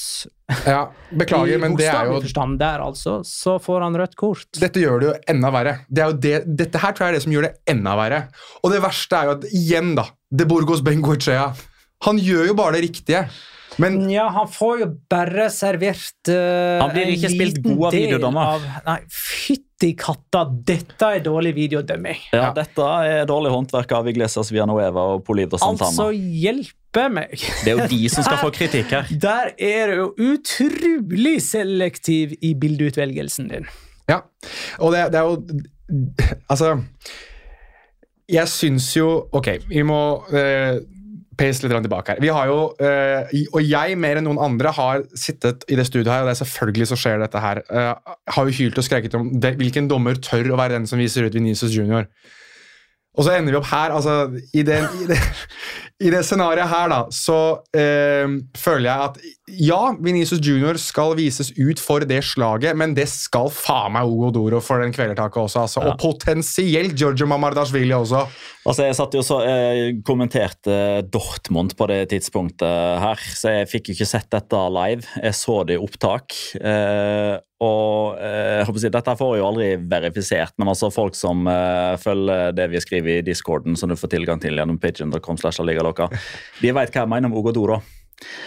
Ja, beklager, i men det er jo forstand der, altså, så får han rødt kort. Dette gjør det jo enda verre. Det er jo det, dette her tror jeg er det som gjør det enda verre. Og det verste er jo at igjen, da De Burgos Benguichea. Han gjør jo bare det riktige. Men Ja, han får jo bare servert uh, Han blir ikke spilt god av del videodommer. av- Nei, fytti katta, dette er dårlig videodømming. Ja, Dette er dårlig håndverk av Iglesias Villanueva og Polido Santana. Altså, hjelpe meg! Det er jo de som skal få [LAUGHS] kritikk her. Der er du jo utrolig selektiv i bildeutvelgelsen din. Ja, og det, det er jo Altså Jeg syns jo Ok, vi må eh, pace litt tilbake her. Vi har jo, eh, Og jeg mer enn noen andre har sittet i det studioet her, og det er selvfølgelig så skjer dette her. eh, har jo hylt og skreket om det, hvilken dommer tør å være den som viser ut Vinicius Junior. Og så ender vi opp her. altså I det, i det, [LAUGHS] det scenarioet her, da, så eh, føler jeg at ja, Vinicius Junior skal vises ut for det slaget, men det skal faen meg Ogo Doro for den kvelertaket også. Altså. Ja. Og potensielt Giorgio Mamardashvili også. Altså, Jeg satt jo så, jeg kommenterte Dortmund på det tidspunktet her, så jeg fikk jo ikke sett dette live. Jeg så det i opptak. Eh, og eh, jeg håper å si, Dette får jeg jo aldri verifisert, men altså folk som eh, følger det vi skriver i discorden, som du får tilgang til gjennom pigeon.com, de vet hva jeg mener om Ogodoro.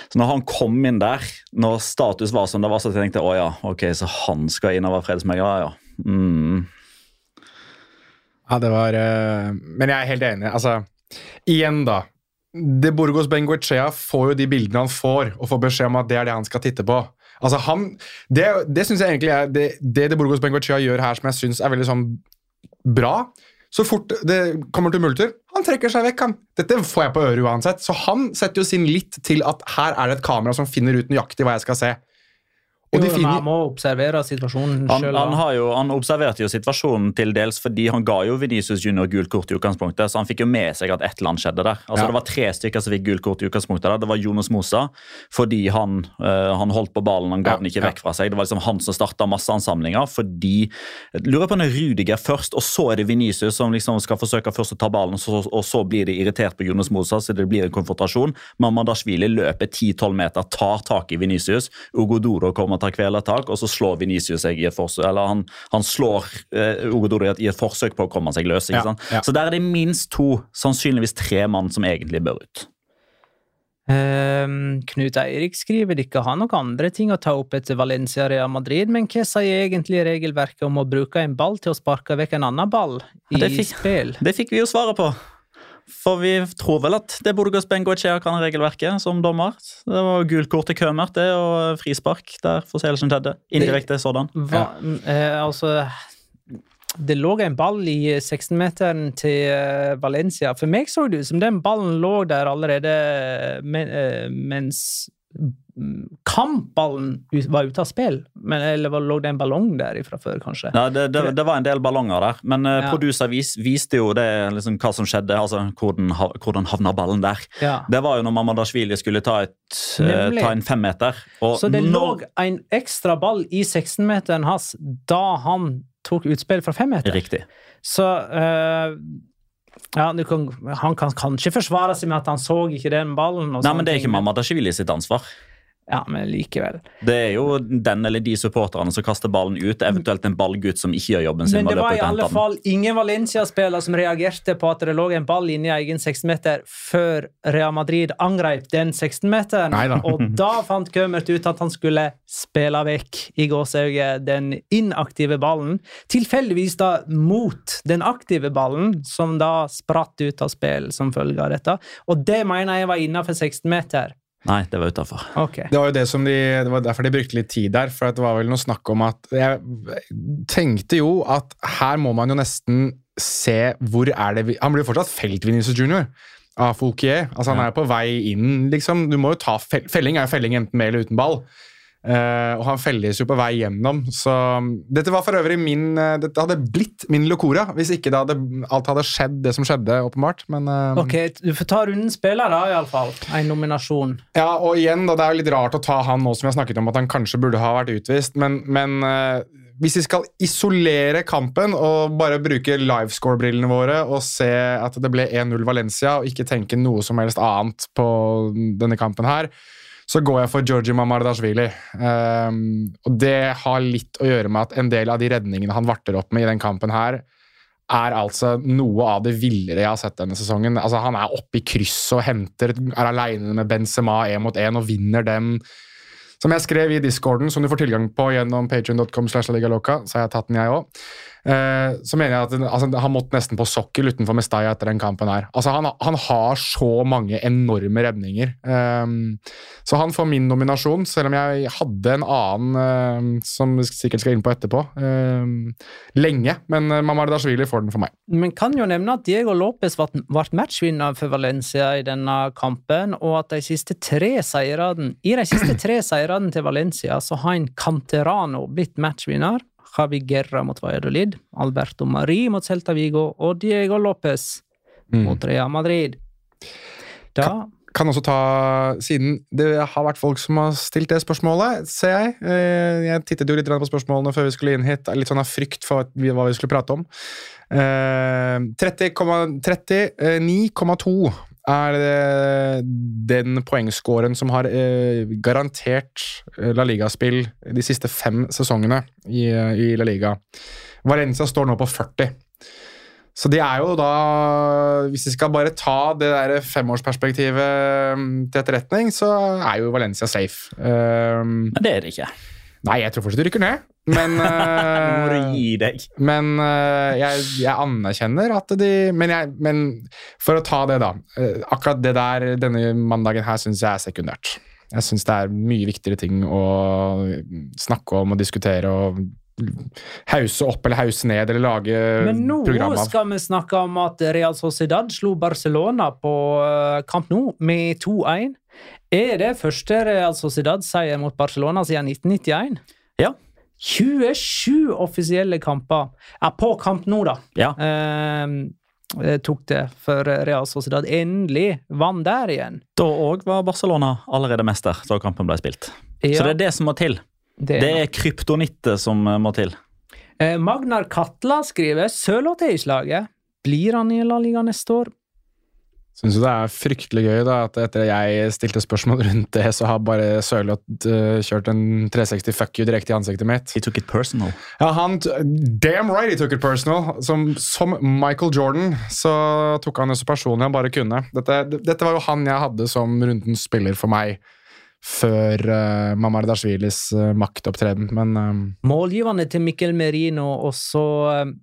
Så når han kom inn der, når status var som det var, så tenkte jeg å ja, ok, så han skal inn og være fredsmegler, ja. Mm. Ja, det var eh, Men jeg er helt enig. Altså, igjen, da. De Burgos Benguechea får jo de bildene han får, og får beskjed om at det er det han skal titte på. Altså, han, Det, det synes jeg egentlig er det, det De Burgos Benguechea gjør her, som jeg syns er veldig sånn bra. Så fort det kommer til multer, han trekker seg vekk. han. Dette får jeg på øret uansett. Så han setter jo sin litt til at her er det et kamera som finner ut nøyaktig hva jeg skal se. Og Jo, de finner Man må observere situasjonen Han, sjøl. han, har jo, han observerte jo situasjonen til dels fordi han ga jo Venicius Junior gult kort i utgangspunktet, så han fikk jo med seg at et eller annet skjedde der. Altså Ja. Det var tre stykker som fikk gult kort i utgangspunktet. der. Det var Jonas Mosa fordi han, eh, han holdt på ballen, han ga Ja, den ikke vekk fra seg. Det var liksom han som starta masseansamlinger fordi Lurer på om det er Rudiger først, og så er det Venicius som liksom skal forsøke først å ta ballen, og så, og så blir de irritert på Jonas Mosa, så det blir en konfrontasjon. Mamadashvili løper 10-12 meter, tar tak i Venicius. Ugodoro kommer og tar kvelertak, og så slår Venicius seg i et forsøk Eller han, han slår eh, Ugodoro i et, forsøk på å komme seg løs. ikke sant? ja. Så der er det minst to, sannsynligvis tre mann, som egentlig bør ut. Um, Knut Eirik skriver de ikke har noen andre ting å ta opp etter Valencia Real Madrid, men hva sier egentlig regelverket om å bruke en ball til å sparke vekk en annen ball i Det fikk- spill? Det fikk vi jo svaret på. For vi tror vel at det Burgos Bengoechea kan regelverket som dommer. Det var gult kort til Kømert det, og frispark der forseelsen skjedde. Indirekte sådan. Hva, eh, altså Det lå en ball i 16-meteren til eh, Valencia. For meg så det ut som den ballen lå der allerede men, eh, mens kampballen var ute av spill. Men, eller lå det en ballong der fra før, kanskje? Ja, det, det, det var en del ballonger der, men uh, Ja. producer vis, viste jo det, liksom, hva som skjedde. altså Hvordan, hvordan havna ballen der. Ja. Det var jo når Mamadashvili skulle ta, et, uh, ta en femmeter. Så det når, lå en ekstra ball i 16-meteren hans da han tok utspill fra femmeter. Riktig. Så eh, ja, kan, Han kan kanskje forsvare seg med at han så ikke den ballen. Og Nei, men Det er ting, ikke vilje sitt ansvar. Ja, men likevel. Det er jo den eller de supporterne som kaster ballen ut, eventuelt en ballgutt som ikke gjør jobben sin. Men det var i alle fall ingen Valencia-spiller som reagerte på at det lå en ball inni egen 16-meter før Real Madrid angrep den 16-meteren. Og da fant Kømert ut at han skulle spille vekk i gåsehauget den inaktive ballen. Tilfeldigvis da mot den aktive ballen, som da spratt ut av spill som følge av dette. Og det mener jeg var innafor 16-meter. Nei, det var utafor. Okay. Det var jo det som de, det var derfor de brukte litt tid der. For det var vel noe snakk om at Jeg tenkte jo at her må man jo nesten se hvor er det vi Han blir jo fortsatt felt, Vinicius Junior. Av Fouquier. Altså, han Ja. er på vei inn, liksom. Du må jo ta fel, Felling er jo felling enten med eller uten ball. Eh, og han felles jo på vei gjennom. Så dette var for øvrig min uh, Dette hadde blitt min Locora hvis ikke hadde, alt hadde skjedd det som skjedde, åpenbart. Men uh, Ok, Du får ta runden spiller, da, iallfall. En nominasjon. ja, og igjen, da, det er jo litt rart å ta han nå som vi har snakket om at han kanskje burde ha vært utvist, men, men hvis vi skal isolere kampen og bare bruke livescore-brillene våre og se at det ble 1-0 Valencia, og ikke tenke noe som helst annet på denne kampen her, så går jeg for Georgi Mamardashvili. Um, og det har litt å gjøre med at en del av de redningene han varter opp med i den kampen her, er altså noe av det villere jeg har sett denne sesongen. Altså, han er oppe i krysset og henter, er aleine med Benzema én mot én og vinner den. Som jeg skrev i discorden, som du får tilgang på gjennom Loca, så har jeg tatt den, jeg òg. Eh, så mener jeg at altså, han måtte nesten på sokkel utenfor Mestalla etter den kampen her. Altså, han, han har så mange enorme redninger. Um, så han får min nominasjon, selv om jeg hadde en annen eh, som vi sikkert skal inn på etterpå. Um, lenge, men uh, Mamardashvili får den for meg. Men kan jo nevne at Diego Lopez ble matchvinner for Valencia i denne kampen, og at de siste tre seirene, i de siste tre seirene til Valencia så har en Canterano blitt matchvinner. Javi Guerra mot Valladolid, Alberto Mari mot Celta Vigo og Diego Lopez Mm. mot Real Madrid. Da kan også ta, siden det har vært folk som har stilt det spørsmålet, ser jeg. Eh, Jeg tittet jo litt på spørsmålene før vi skulle inn hit, litt sånn av frykt for hva vi skulle prate om. Eh, 30,- 39,2 er den poengscoren som har eh, garantert eh, La Liga-spill de siste fem sesongene i, eh, La Liga. Valencia står nå på 40. Så det er jo da Hvis vi skal bare ta det der femårsperspektivet mm, til etterretning, så er jo Valencia safe. Um, Men det er det ikke. Nei, jeg tror fortsatt de rykker ned, men [LAUGHS] uh, deg. Men uh, jeg, jeg anerkjenner at de men, jeg, men for å ta det, da. uh, akkurat det der denne mandagen her syns jeg er sekundært. Jeg syns det er mye viktigere ting å snakke om og diskutere og hause opp eller hause ned eller lage Men nå program skal vi snakke om at Real Sociedad slo Barcelona på kamp nå med 2-1. Er det første Real Sociedad-seier mot Barcelona siden 1991? Ja. 27 offisielle kamper ja, på kamp nå, da. Ja. Eh, tok det for Real Sociedad endelig vant der igjen. Da òg var Barcelona allerede mester da kampen ble spilt. Ja, Så det er det som må til. det Det er kryptonittet som eh, må til. Eh, Magnar Katla skriver Sørloth er i slaget. Blir han i La Liga neste år? Syns jo det er fryktelig gøy da, at etter at jeg stilte spørsmål rundt det, så har bare Sørloth uh, kjørt en 360 fuck you direkte i ansiktet mitt. He took it personal. Ja, han t- Damn right he took it personal! Som, som Michael Jordan så tok han det så personlig han bare kunne. Dette, dette var jo han jeg hadde som rundens spiller for meg før uh, Mamardashvilis uh, maktopptreden, men eh, Målgivende til Mikkel Merino, og så eh,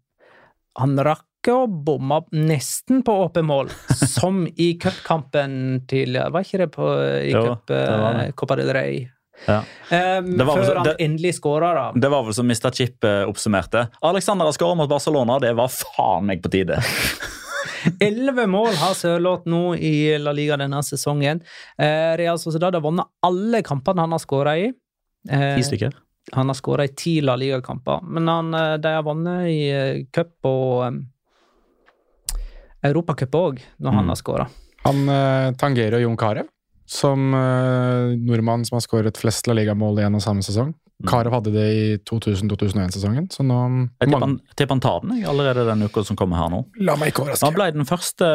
Han rakk å bomma nesten på åpen mål, [LAUGHS] som i cupkampen tidligere. Var ikke det på, i Jo, cup det det. Copa del Rey? Ja. Um, Det var vel før så- han det- endelig skåra, da. Det var vel som Mr. Chip eh, oppsummerte. Alexander har skåret mot Barcelona, det var faen meg på tide. [LAUGHS] Elleve mål har Sørloth nå i La Liga denne sesongen. Eh, Real Sociedad har vunnet alle kampene han har skåra i. Eh, Ti stykker. Han har skåra i ti La Liga-kamper, men han, eh, de har vunnet i eh, cup og Europacup òg, når han Mm. har skåra. han eh, tangerer Jon Carew som eh, nordmann som har skåret flest La Liga-mål i en og samme sesong. Mm. Carew hadde det i 2000-2001-sesongen, så nå Jeg tipper han, tipper han tar den jeg, allerede den uka som kommer her nå. La meg ikke overraske. Han ble den første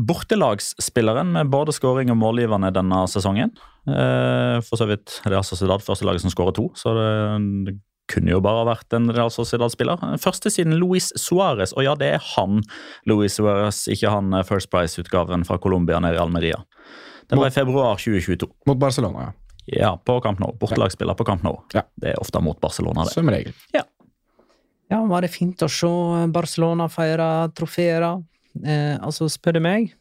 bortelagsspilleren med både skåring og målgivende denne sesongen. Eh, For så vidt Det er altså Sociedad første laget som skårer to, så det, det kunne jo bare vært en Real Sociedad-spiller. Første siden Luis Suárez, og ja, det er han Luis Suárez, ikke han eh, First Price-utgaven fra Colombia nede i Almeria. Det var i februar 2022. Mot Barcelona, ja. Ja, på Camp Nou. Bortelagsspiller på Camp Nou. Ja. Det er ofte mot Barcelona, det. Som regel. Ja, var det fint å se Barcelona feire trofeer. Eh, altså, spør du meg,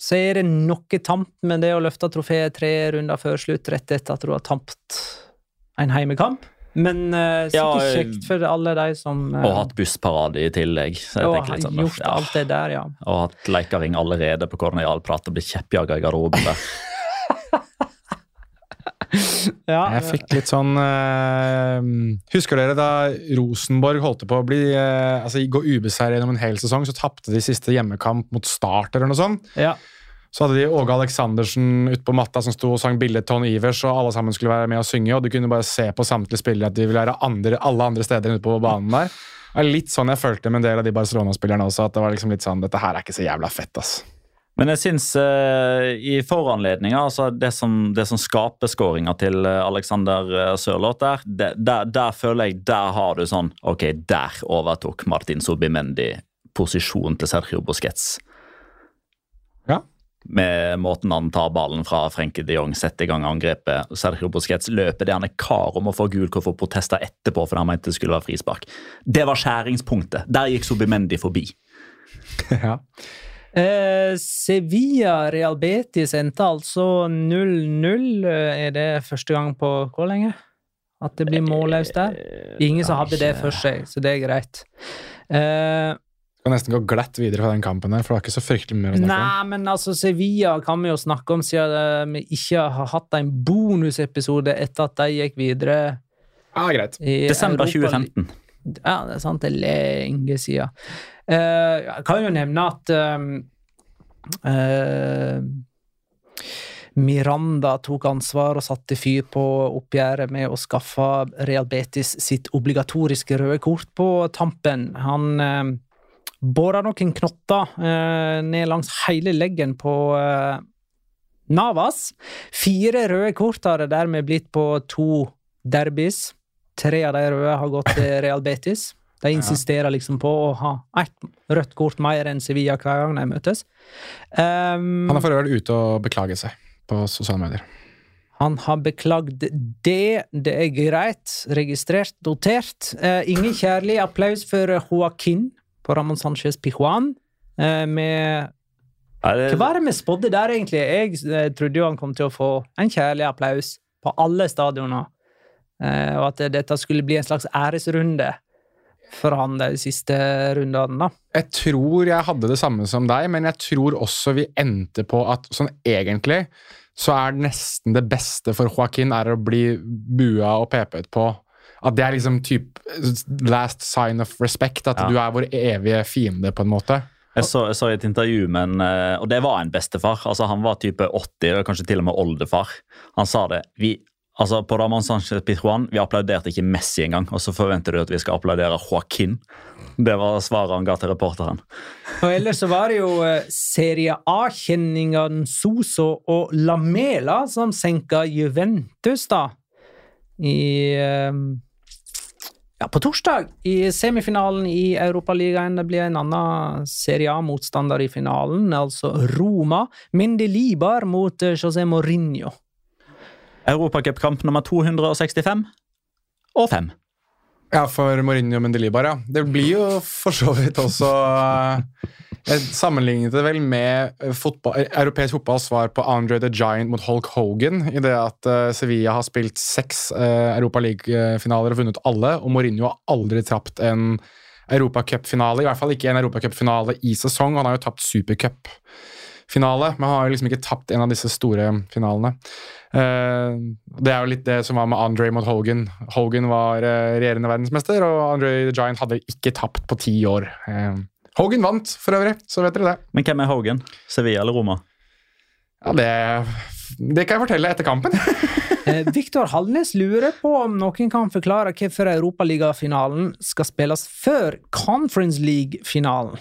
så er det noe tamt med det å løfte trofeet tre runder før slutt, rett etter at du har tapt en heimekamp. Men uh, sikkert Ja, kjekt for alle de som uh, Og hatt bussparade i tillegg. Så jeg og tenker sånn, gjort ja. alt det der, ja. Og hatt leikering allerede på Kornialprat og bli kjeppjaga i garderoben der. [LAUGHS] ja Jeg fikk litt sånn uh, Husker dere da Rosenborg holdt på å bli uh, altså gå ubeseiret gjennom en hel sesong? Så tapte de siste hjemmekamp mot Start eller noe sånt. ja. Så hadde de Åge Aleksandersen ute på matta som sto og sang bildet Tony Ivers, og alle sammen skulle være med og synge, og du kunne bare se på samtlige spillere at de ville være andre, alle andre steder ute på banen der. Det er litt sånn jeg følte med en del av de Barcelona-spillerne også, at det var liksom litt sånn Dette her er ikke så jævla fett, ass. Men jeg syns eh, i foranledninga, altså det som, det som skaper skåringa til eh, Alexander eh, Sørloth der, der, der føler jeg Der har du sånn Ok, der overtok Martin Subimendi posisjonen til Sergio Busquets. Med måten han tar ballen fra Frenke de Jong, setter i gang angrepet. Sergio Busquets løper det han er kar om å få gul kort for protester etterpå fordi han mente det skulle være frispark. Det var skjæringspunktet. Der gikk Subimendi forbi. [LAUGHS] ja. Eh, Sevilla Real Betis endte altså 0-0. Eh, Er det første gang på hvor lenge? At det blir målløst der? Ingen som hadde det for seg, så det er greit. Eh, Skal nesten gå glatt videre fra den kampen her, for det var ikke så fryktelig mye å snakke om. Nei, men altså, Sevilla kan vi jo snakke om siden eh, vi ikke har hatt en bonusepisode etter at de gikk videre. Ja, greit. i Desember Europa- 2015. Ja, det er sant. Det er lenge siden. Eh, jeg kan jo nevne at eh, Miranda tok ansvar og satte fyr på oppgjøret med å skaffe Real Betis sitt obligatoriske røde kort på tampen. Han eh, båra noen knotter eh, ned langs hele leggen på eh, Navas. Fire røde kort har det dermed blitt på to derbys. Tre av de røde har gått til [LAUGHS] Real Betis. De insisterer liksom på å ha ett rødt kort mer enn Sevilla hver gang de møtes. Um, Han er for øvrig ute og beklaget seg på sosiale medier. han har beklagd det. Det er greit. Registrert, notert. Uh, ingen kjærlig applaus for Joaquin på Ramón Sánchez Pijuan. Eh, med Hva er det vi spådde der, egentlig? Jeg eh, trodde jo han kom til å få en kjærlig applaus på alle stadioner. eh, og at dette skulle bli en slags æresrunde for han de siste rundene. da. Jeg tror jeg hadde det samme som deg, men jeg tror også vi endte på at sånn egentlig så er nesten det beste for Joaquin er å bli bua og pepet på. At det er liksom typ last sign of respect. At Ja. du er vår evige fiende, på en måte. Jeg så, jeg så i et intervju med en eh, Og det var en bestefar. altså Han var type 80, og kanskje til og med oldefar. Han sa det. vi altså På Ramón Sánchez Pitruan, vi applauderte ikke Messi engang, og så forventer du at vi skal applaudere Joaquin. Det var svaret han ga til reporteren. Og ellers så var det jo eh, Serie A-kjenningene Soso og Lamela som senka Juventus, da. I eh, Ja, på torsdag, i semifinalen i Europaligaen. Det blir en annen Serie A-motstander i finalen, altså Roma. Mindelibar mot eh, José Mourinho. Europacupkamp nummer 265 og 5. Ja, for Mourinho og Mendelibar, ja. Det blir jo for så vidt også eh, Jeg sammenlignet det vel med eh, fotball, eh, europeisk fotballs svar på Andre the Giant mot Hulk Hogan, i det at uh, Sevilla har spilt seks uh, Europa League-finaler og vunnet alle, og Mourinho har aldri tapt en europacupfinale, i hvert fall ikke en europacupfinale i sesong. Han har jo tapt supercupfinale, men han har jo liksom ikke tapt en av disse store finalene. Det er jo litt det som var med Andre mot Hogan. Hogan var regjerende verdensmester, og Andre the Giant hadde ikke tapt på ti år. Eh, Hogan vant, for øvrig, så vet dere det. Men hvem er Hogan? Sevilla eller Roma? Ja, det, det kan jeg fortelle etter kampen. [LAUGHS] Eh, Viktor Hallnes lurer på om noen kan forklare hvorfor Europaligafinalen skal spilles før Conference League-finalen.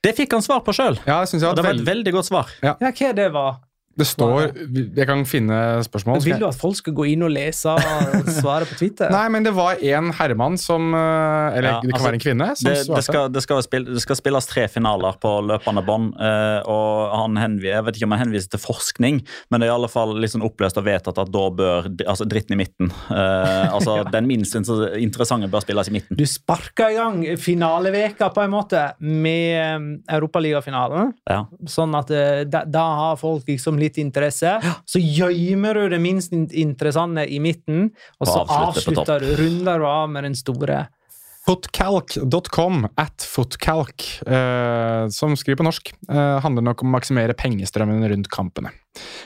Det fikk han svar på sjøl! ja, det var et veldig... veldig godt svar. Ja, hva det var? Det står Jeg kan finne spørsmål. Men Vil du at folk skal gå inn og lese og svare på Twitter? [LAUGHS] Nei, men det var en herremann som eh, Eller Ja, det kan altså, være en kvinne. som Det, det, skal, det, skal spille, det skal spilles tre finaler på løpende bånd. eh, og han henviser, Jeg vet ikke om han henviser til forskning, men det er i alle fall liksom oppløst og vedtatt at da bør altså dritten i midten Altså [LAUGHS] altså Den minst interessante bør spilles i midten. Du sparka i gang finaleveka på en måte med Europaligafinalen. Ja. Sånn at eh, da, da har folk liksom litt interesse. Så gjemmer du det minst interessante i midten, og så Og avslutter du, runder du av med den store. Footcalc.com, at footcalc, eh, som skriver på norsk, eh, handler nok om å maksimere pengestrømmen rundt kampene.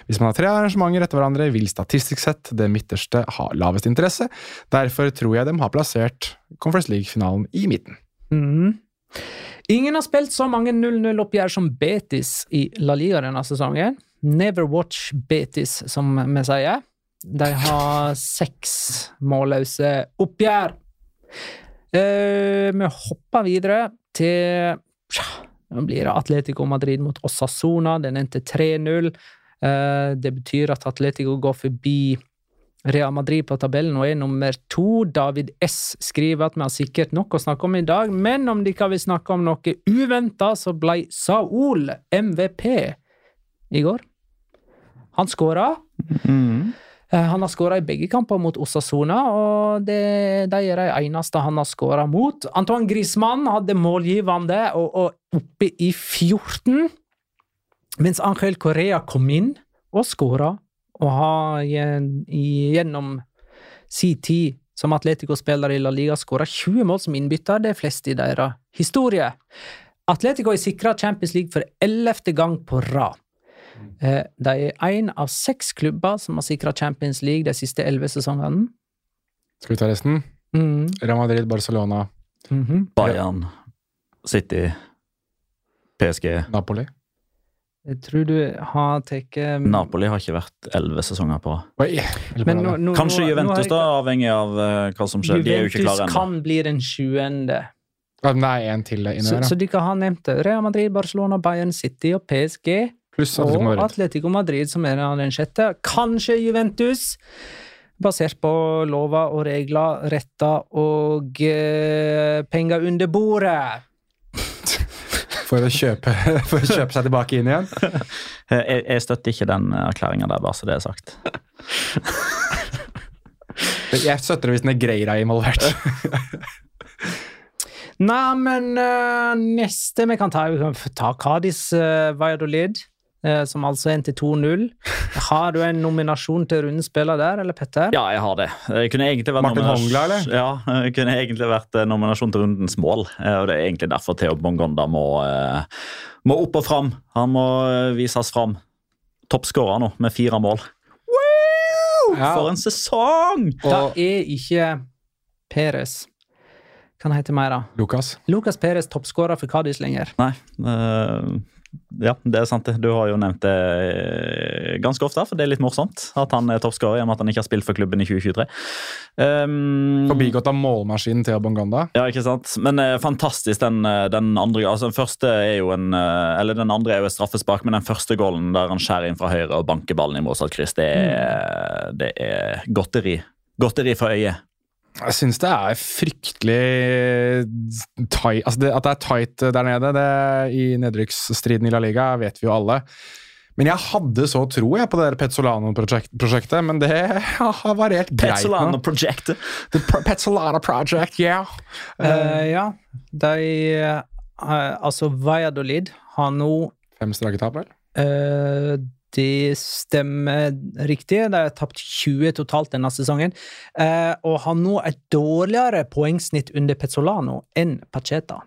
Hvis man har tre arrangementer etter hverandre, vil statistisk sett det midterste ha lavest interesse. Derfor tror jeg de har plassert Conference League-finalen i midten. Mm. Ingen har spilt så mange 0-0-oppgjør som Betis i La Liga denne sesongen. Never watch Betis, som vi sier. De har seks målløse oppgjør. Eh, vi hopper videre til Nå blir det Atletico Madrid mot Osasona. Den endte 3-0. Eh, det betyr at Atletico går forbi Real Madrid på tabellen og er nummer to. David S skriver at vi har sikkert nok å snakke om i dag, men om dere vil snakke om noe uventa, så ble Saul MVP i går. Han skåra. Mm. Han har skåra i begge kamper mot Osasona, og det, de er de eneste han har skåra mot. Antoine Griezmann hadde målgivende og, og oppe i 14, mens Angel Correa kom inn og skåra, og har gjennom sin tid som Atletico-spiller i La Liga skåra 20 mål som innbytter, det er flest i deres historie. Atletico er sikra Champions League for ellevte gang på rad. Eh, De er én av seks klubber som har sikra Champions League de siste elleve sesongene. Skal vi ta resten? Mm. Real Madrid, Barcelona, mhm. Bayern, City, PSG. Napoli. Jeg tror du har tatt Napoli har ikke vært elleve sesonger på rad. Oi, Men nå, nå, Kanskje nå, Juventus, nå da, avhengig av eh, hva som skjer. Juventus De er jo ikke klare ennå. kan bli den sjuende. Er en til inni Så, der, så de kan ha nevnt det. Real Madrid, Barcelona, Bayern City og PSG. Pluss Atletico Og Madrid. Atletico Madrid, som er den sjette. Kanskje Juventus, basert på lover og regler, retter og eh, penger under bordet. For å, kjøpe, [LAUGHS] for å kjøpe seg tilbake inn igjen. Eh, Jeg, jeg støtter ikke den erklæringa der, bare så det er sagt. Jeg støtter det hvis Negreira er involvert. Nei, men uh, neste vi kan ta, ta Kadis uh, Valladolid. Eh, som altså endte 2-0. Har du en nominasjon til rundens spiller der, eller Petter? Ja, jeg har det. Jeg kunne egentlig vært Martin nominasjon- Hongla, eller? Ja, jeg kunne egentlig vært eh, nominasjon til rundens mål. Eh, Og det er egentlig derfor Theo Bongonda må, må opp og fram. Han må vises fram. Toppskårer nå, med fire mål. Ja. For en sesong! Da er ikke Peres Hva han heter mer, da? Lukas. Lucas Peres toppskårer for Cádiz lenger. Nei. eh, ja, det er sant. Du har jo nevnt det eh, ganske ofte, for det er litt morsomt at han er toppskårer i og med at han ikke har spilt for klubben i 2023. Um, Forbigått av målmaskinen til Abonganda. Ja, ikke sant? Men eh, fantastisk den, eh, den andre altså Den første er jo en eh, Eller den andre er jo et straffespark, men den første gålen der han skjærer inn fra høyre og banker ballen i motsatt kryss, det er, det er godteri. Godteri for øyet. Jeg syns det er fryktelig tight altså det, At det er tight der nede det, i nedrykksstriden i La Liga, vet vi jo alle. Men jeg hadde så tro jeg på det Petzolano-prosjektet, men det [LAUGHS] har variert greit Petzolano nå. Project. The P- Petzolano Project, yeah. Eh, ja, de uh, Altså, Valladolid har nå Fem strake tap, vel? Det stemmer riktig. De har tapt 20 totalt denne sesongen. eh, og har nå et dårligere poengsnitt under Pezzolano enn Pacheta.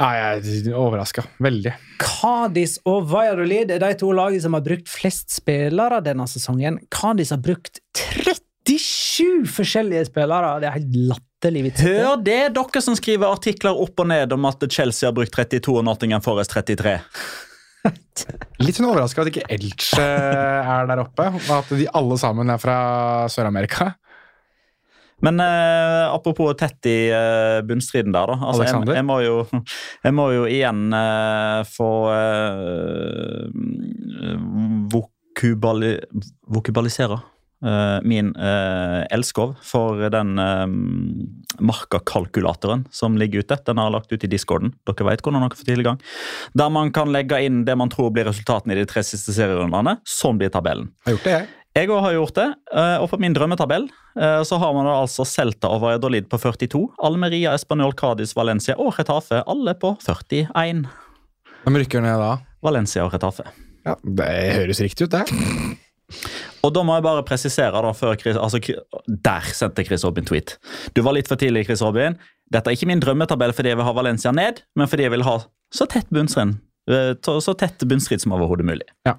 Nei, jeg er overraska. Veldig. Cádiz og Valladolid er de to lagene som har brukt flest spillere denne sesongen. Cádiz har brukt 37 forskjellige spillere! Det er helt latterlig vitsete. Hør det, dere som skriver artikler opp og ned om at Chelsea har brukt 32 og Nottingham Forest 33. [LAUGHS] Litt sånn overraska at ikke Elche er der oppe, og at de alle sammen er fra Sør-Amerika. Men eh, apropos tett i eh, bunnstriden der, da. Altså, jeg, jeg, må jo, [LAUGHS] jeg må jo igjen eh, få eh, vokubali, vokubalisere min uh, elskov for den uh, markakalkulatoren som ligger ute. Den har jeg lagt ut i discorden. Dere vet hvordan dere får tilgang. Der man kan legge inn det man tror blir resultatene i de tre siste serierundene. Sånn blir tabellen. Jeg har gjort det, jeg. Jeg òg har gjort det, eh, og på min drømmetabell eh, så har man da altså Celta og Valladolid på 42, Almeria, Español, Cádiz, Valencia og Retafe alle på 41. Hvem rykker ned da? Valencia og Retafe. Ja, Det høres riktig ut, det. [LAUGHS] Og da må jeg bare presisere da, før Chris, altså, Der sendte Chris Robin tweet. Du var litt for tidlig, Chris Robin. Dette er ikke min drømmetabell fordi jeg vil ha Valencia ned, men fordi jeg vil ha så tett bunnstrid eh, så tett bunnstrid som overhodet mulig. Ja.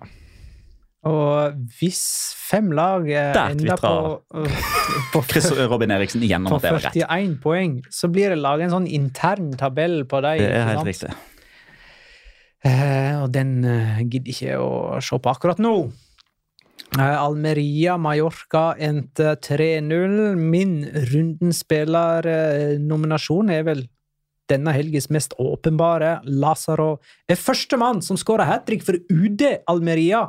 Og hvis fem lag eh, Der ender på, [LAUGHS] på, Chris Robin Eriksen igjen om at det var rett. 41 poeng, så blir det laget en sånn intern tabell på dem. Det er helt riktig. Eh, og den eh, gidder ikke å se på akkurat nå. Eh, Almeria Mallorca endte 3-0. Min rundens spillernominasjon er vel denne helgens mest åpenbare. Lazaro er førstemann som skårer hat trick for UD Almeria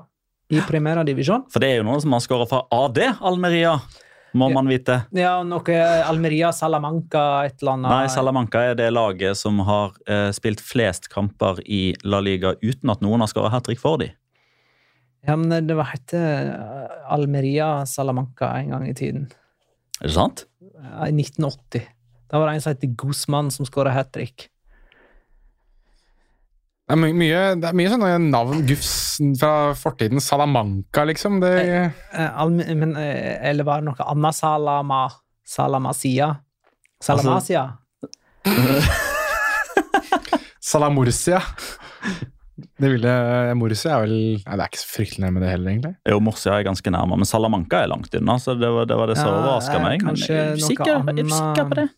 i Primera Divisjon. For det er jo noen som har skåra for AD Almeria, må man vite. Ja, noe Almeria Salamanca, et eller annet. Nei, Salamanca er det laget som har eh, spilt flest kamper i La Liga uten at noen har skåra hat trick for dem. Ja, men det var hette Almeria Salamanca en gang i tiden. Er det sant? I 1980. Da var det en som het Guzman som skåra hat trick. Det er my mye, det er mye sånne navn, gufs fra fortiden. Salamanca, liksom. Det, Eh, Alme- men, eh, eller var det noe annet Salama Salamasia? Salamasia? [LAUGHS] Salamurcia. [LAUGHS] Det ville Murcia er vel Nei, det er ikke så fryktelig nærme det heller, egentlig. Jo, Morsia er ganske nærme, men Salamanca er langt unna. så Det var det, var det som Ja, overraska eh, meg. Men jeg er usikker, jeg er usikker på det.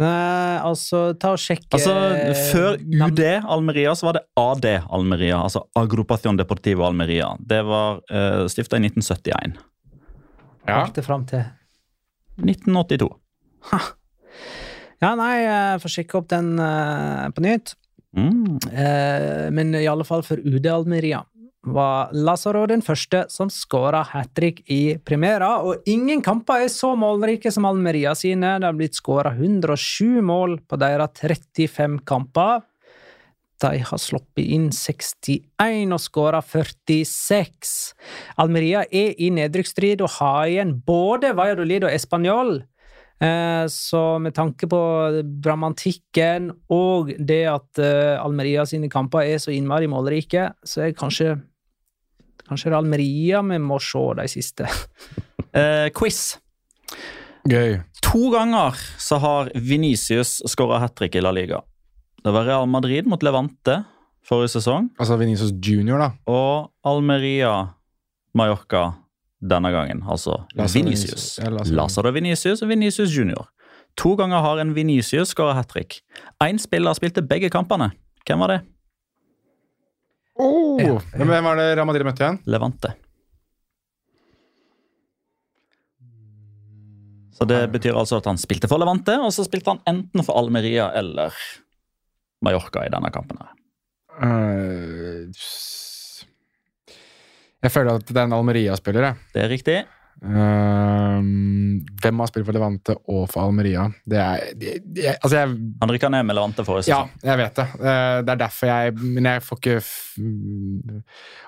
Nei, altså, ta og sjekk Altså, eh, Før UD Almeria så var det AD Almeria, altså Agrupación Deportivo Almeria. Det var uh, stifta i 1971. Ja. Helt fram til 1982. Ja, nei, jeg får sjekke opp den uh, på nytt. Mm. Eh, men i alle fall for UD Almeria var Lazaro den første som skåra hat trick i Primera, og ingen kamper er så målrike som Almeria sine. Det har blitt skåra 107 mål på deres 35 kamper. De har sluppet inn 61 og skåra 46. Almeria er i nedrykksstrid og har igjen både Valladolid og Español. Eh, så med tanke på dramatikken og det at eh, Almeria sine kamper er så innmari målrike, så er kanskje Kanskje det er Almeria vi må se de siste. [LAUGHS] Eh, quiz. Gøy. To ganger så har Venicius skåra hat trick i La Liga. Det var Real Madrid mot Levante forrige sesong, Altså Venicius junior, da. og Almeria Mallorca denne gangen. Altså Venicius. Lázaro Venicius og Venicius junior. To ganger har en Venicius skåra hat trick. Én spiller spilte begge kampene. Hvem var det? Oh. Ja. Hvem var det Ramadir Madrid møtte igjen? Levante. Så det betyr altså at han spilte for Levante, og så spilte han enten for Almeria eller Mallorca i denne kampen. her. Eh, s- jeg føler at det er en Almeria-spiller. jeg. Det er riktig. Eh, hvem har spilt for Levante og for Almeria? Det er det, det, Altså, jeg Han rykka ned med Levante forrige Ja, jeg vet det. Eh, Det er derfor jeg Men jeg får ikke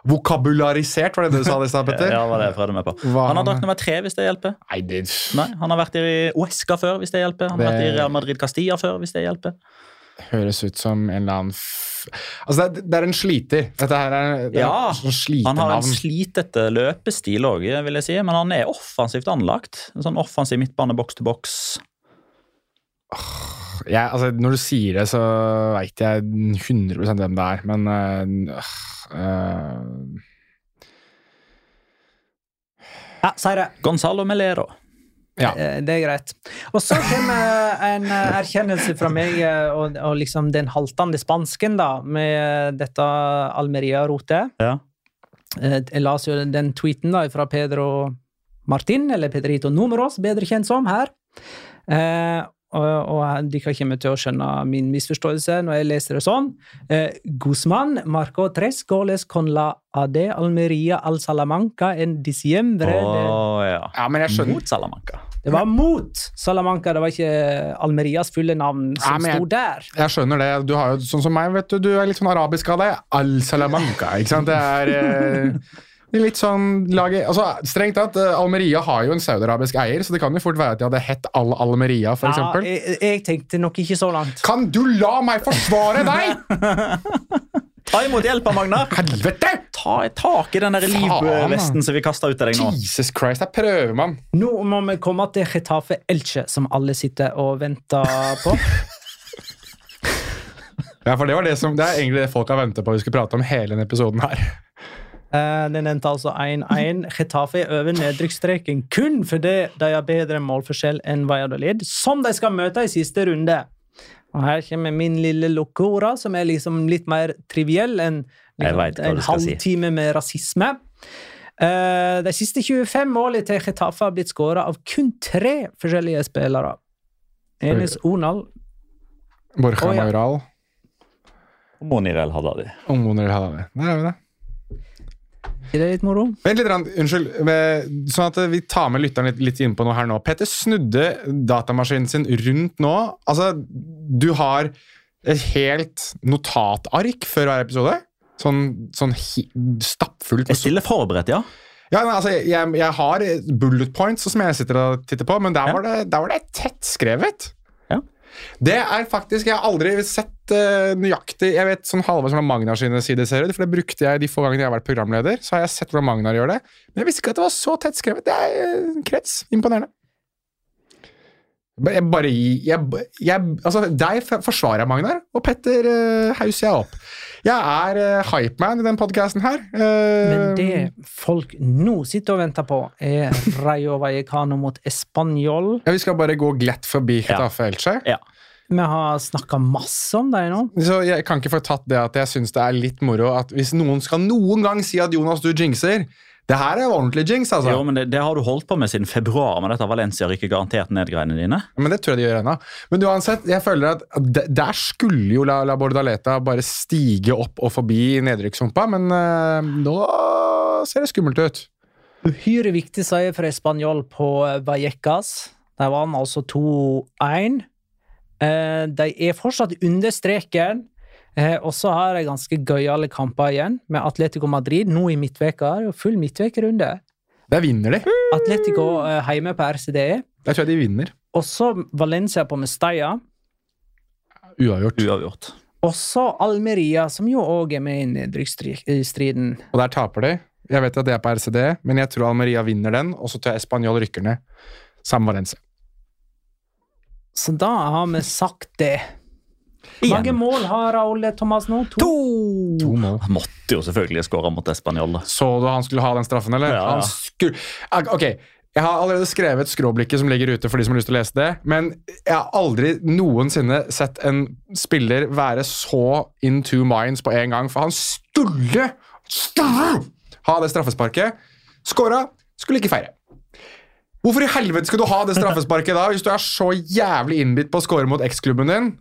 Vokabularisert, var det du sa det i stad, Petter? [LAUGHS] Ja, var det jeg prøvde meg på. Hva Han har drakt nummer tre, hvis det hjelper. Nei, det Nei, Han har vært i Uesca før, hvis det hjelper. Han har vært i Real Madrid Castilla før, hvis det hjelper. høres ut som en eller annen Altså, det er, det er en sliter. Dette her er, det er Ja, et sånn Han har en slitete løpestil òg, vil jeg si, men han er offensivt anlagt. En sånn offensiv midtbane boks til boks. Jeg, altså, når du sier det, så veit jeg 100% hvem det er, men øh, øh, Ja, sier det. Gonzalo Melero. Ja. Eh, Det er greit. Og så kommer en eh, erkjennelse fra meg eh, og, og liksom den haltende spansken, da, med dette Almeria-rotet. Ja. Jeg las jo den tweeten da fra Pedro Martin, eller Pedrito Numeros, bedre kjent som her. Og, og dere kommer til å skjønne min misforståelse når jeg leser det sånn. Eh, Guzman Marco tres goles con la AD Almeria al Salamanca en diciembre. oh, ja. ja, men jeg skjønner Mot Salamanca. det var mot Salamanca, det var ikke Almerias fulle navn som ja, jeg- sto der. Jeg skjønner det. Du har jo, sånn som meg, vet du, du er litt sånn arabisk av deg. Al Salamanca, ikke sant? Det er eh, litt sånn laget, altså Strengt tatt, eh, Almeria har jo en saudiarabisk eier, så det kan jo fort være at de hadde hett Al Almeria, for Ja, jeg, jeg tenkte nok ikke så langt. Kan du la meg forsvare deg?! [LAUGHS] Ta imot hjelpa, Magnar! Helvete! Ta tak i den der livvesten som vi kasta ut av deg nå. Jesus Christ, jeg prøver man. Nå må vi komme til Getafe Elche, som alle sitter og venter på. [LAUGHS] Ja, for Det var det som, det er egentlig det folk har ventet på vi skulle prate om hele denne episoden her. Eh, Den endte altså 1-1. Getafe er over nedrykksstreken kun fordi de har bedre målforskjell enn Valladolid, som de skal møte i siste runde. Og Her kommer min lille locora, som er liksom litt mer triviell enn liksom, en halvtime si. med rasisme. Eh, De siste 25 målene til Getafe har blitt skåra av kun tre forskjellige spillere. Enes Onal Borja Maural. Og Monirel Hadadi. og Monirel Hadadi. Der er vi det. Er det litt moro? Vent litt, rann, unnskyld. eh, Sånn at vi tar med lytteren litt, litt inn på noe her nå. Petter snudde datamaskinen sin rundt nå. Altså, du har et helt notatark før hver episode. Sånn, sånn stappfullt. Jeg stiller forberedt, ja. Ja, nei, altså, jeg, jeg har bullet points som jeg sitter og titter på, men der Ja. var det, der var det tettskrevet. Ja. Det er faktisk Jeg har aldri sett uh, nøyaktig Jeg vet sånn halvveis hvordan Magnar sine sider ser ut, for det brukte jeg de få gangene jeg har vært programleder. Så har jeg sett hvordan Magnar gjør det, men jeg visste ikke at det var så tettskrevet. Det er uh, krets. Imponerende. Jeg bare gi jeg, jeg, Altså, deg forsvarer jeg, Magnar, og Petter uh, hauser jeg opp. Jeg er uh, hypeman i den podkasten her. Uh, Men det folk nå sitter og venter på, er Rayo Vallecano mot Español. Ja, Vi skal bare gå glatt forbi Getafe Elche. ja. Vi har snakka masse om deg nå. Så jeg kan ikke få tatt det at jeg syns det er litt moro at hvis noen skal noen gang si at Jonas, du jinxer Det her er ordentlig jinx, altså. Jo, men det, det har du holdt på med siden februar, med dette Valencia rykker garantert ned greiene dine. Men det tror jeg de gjør ennå. Men uansett, jeg føler at de, der skulle jo La, La Bordaleta bare stige opp og forbi nedrykkshumpa, men eh, nå ser det skummelt ut. Uhyre viktig seier for Español på Vallecas. Der var han altså 2-1. Eh, De er fortsatt under streken. Eh, Og så har de ganske gøyale kamper igjen, med Atletico Madrid nå i midtveka. Full midtvekerunde. Der vinner de. Atletico eh, hjemme på RCDE. Der tror jeg de vinner. Og så Valencia på Mestalla. Uavgjort. Uavgjort. Og så Almeria, som jo òg er med i nedrykksstriden. Og der taper de. Jeg vet at det er på RCD, men jeg tror Almeria vinner den, og så tror jeg Español rykker ned. Samme Valencia. Så da har vi sagt det. Igjen. mange mål har Raúl Thomas nå? To? To mål. Han måtte jo selvfølgelig skåre mot Español. Så du han skulle ha den straffen, eller? Ja. Han skulle... Ah, Ok, jeg har allerede skrevet skråblikket som ligger ute for de som har lyst til å lese det, men jeg har aldri noensinne sett en spiller være så in two minds på en gang, for han skulle, skulle ha det straffesparket. Skåra, skulle ikke feire. Hvorfor i helvete skulle du ha det straffesparket da, hvis du er så jævlig innbitt på å score mot eksklubben din?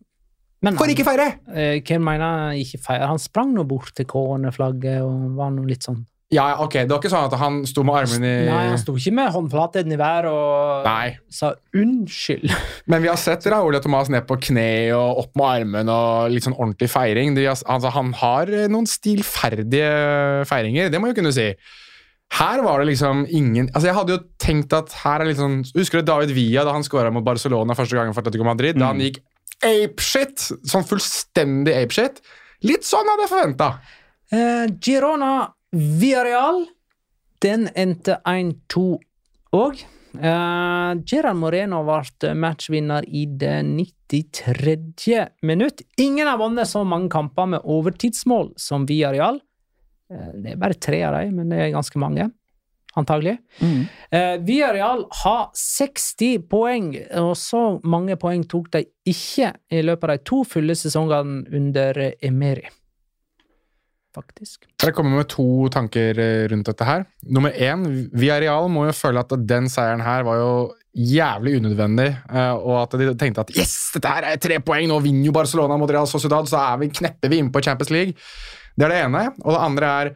Men For ikke feire! eh, hvem mener ikke feire? Han sprang nå bort til cornerflagget og var nå litt sånn Ja, ok, det var ikke sånn at han sto med armen i Nei, han sto ikke med håndflaten i været og Nei. sa unnskyld. [LAUGHS] Men vi har sett Raoul og Thomas ned på kne og opp med armen og litt sånn ordentlig feiring. Har- altså, han har eh, noen stilferdige feiringer, det må jeg kunne si. Her var det liksom ingen altså Jeg hadde jo tenkt at her er litt sånn Husker du David Villa da han skåra mot Barcelona første gangen for Atletico Madrid? Da han gikk apeshit! Sånn fullstendig apeshit. Litt sånn hadde jeg forventa. Eh, Girona Villarreal, den endte 1-2 òg. Uh, Gerard Moreno ble matchvinner i det 93. minutt. Ingen har vunnet så mange kamper med overtidsmål som Villarreal. Uh, det er bare tre av dem, men det er ganske mange. Antagelig. Eh, Villarreal har 60 poeng, og så mange poeng tok de ikke i løpet av de to fulle sesongene under Emery. Faktisk. Jeg kommer med to tanker eh, rundt dette her. Nummer én, Villarreal må jo føle at den seieren her var jo jævlig unødvendig, eh, og at de tenkte at yes, dette her er tre poeng, nå vinner jo Barcelona mot Real Sociedad, så er vi, knepper vi inn på Champions League. Det er det ene. Og det andre er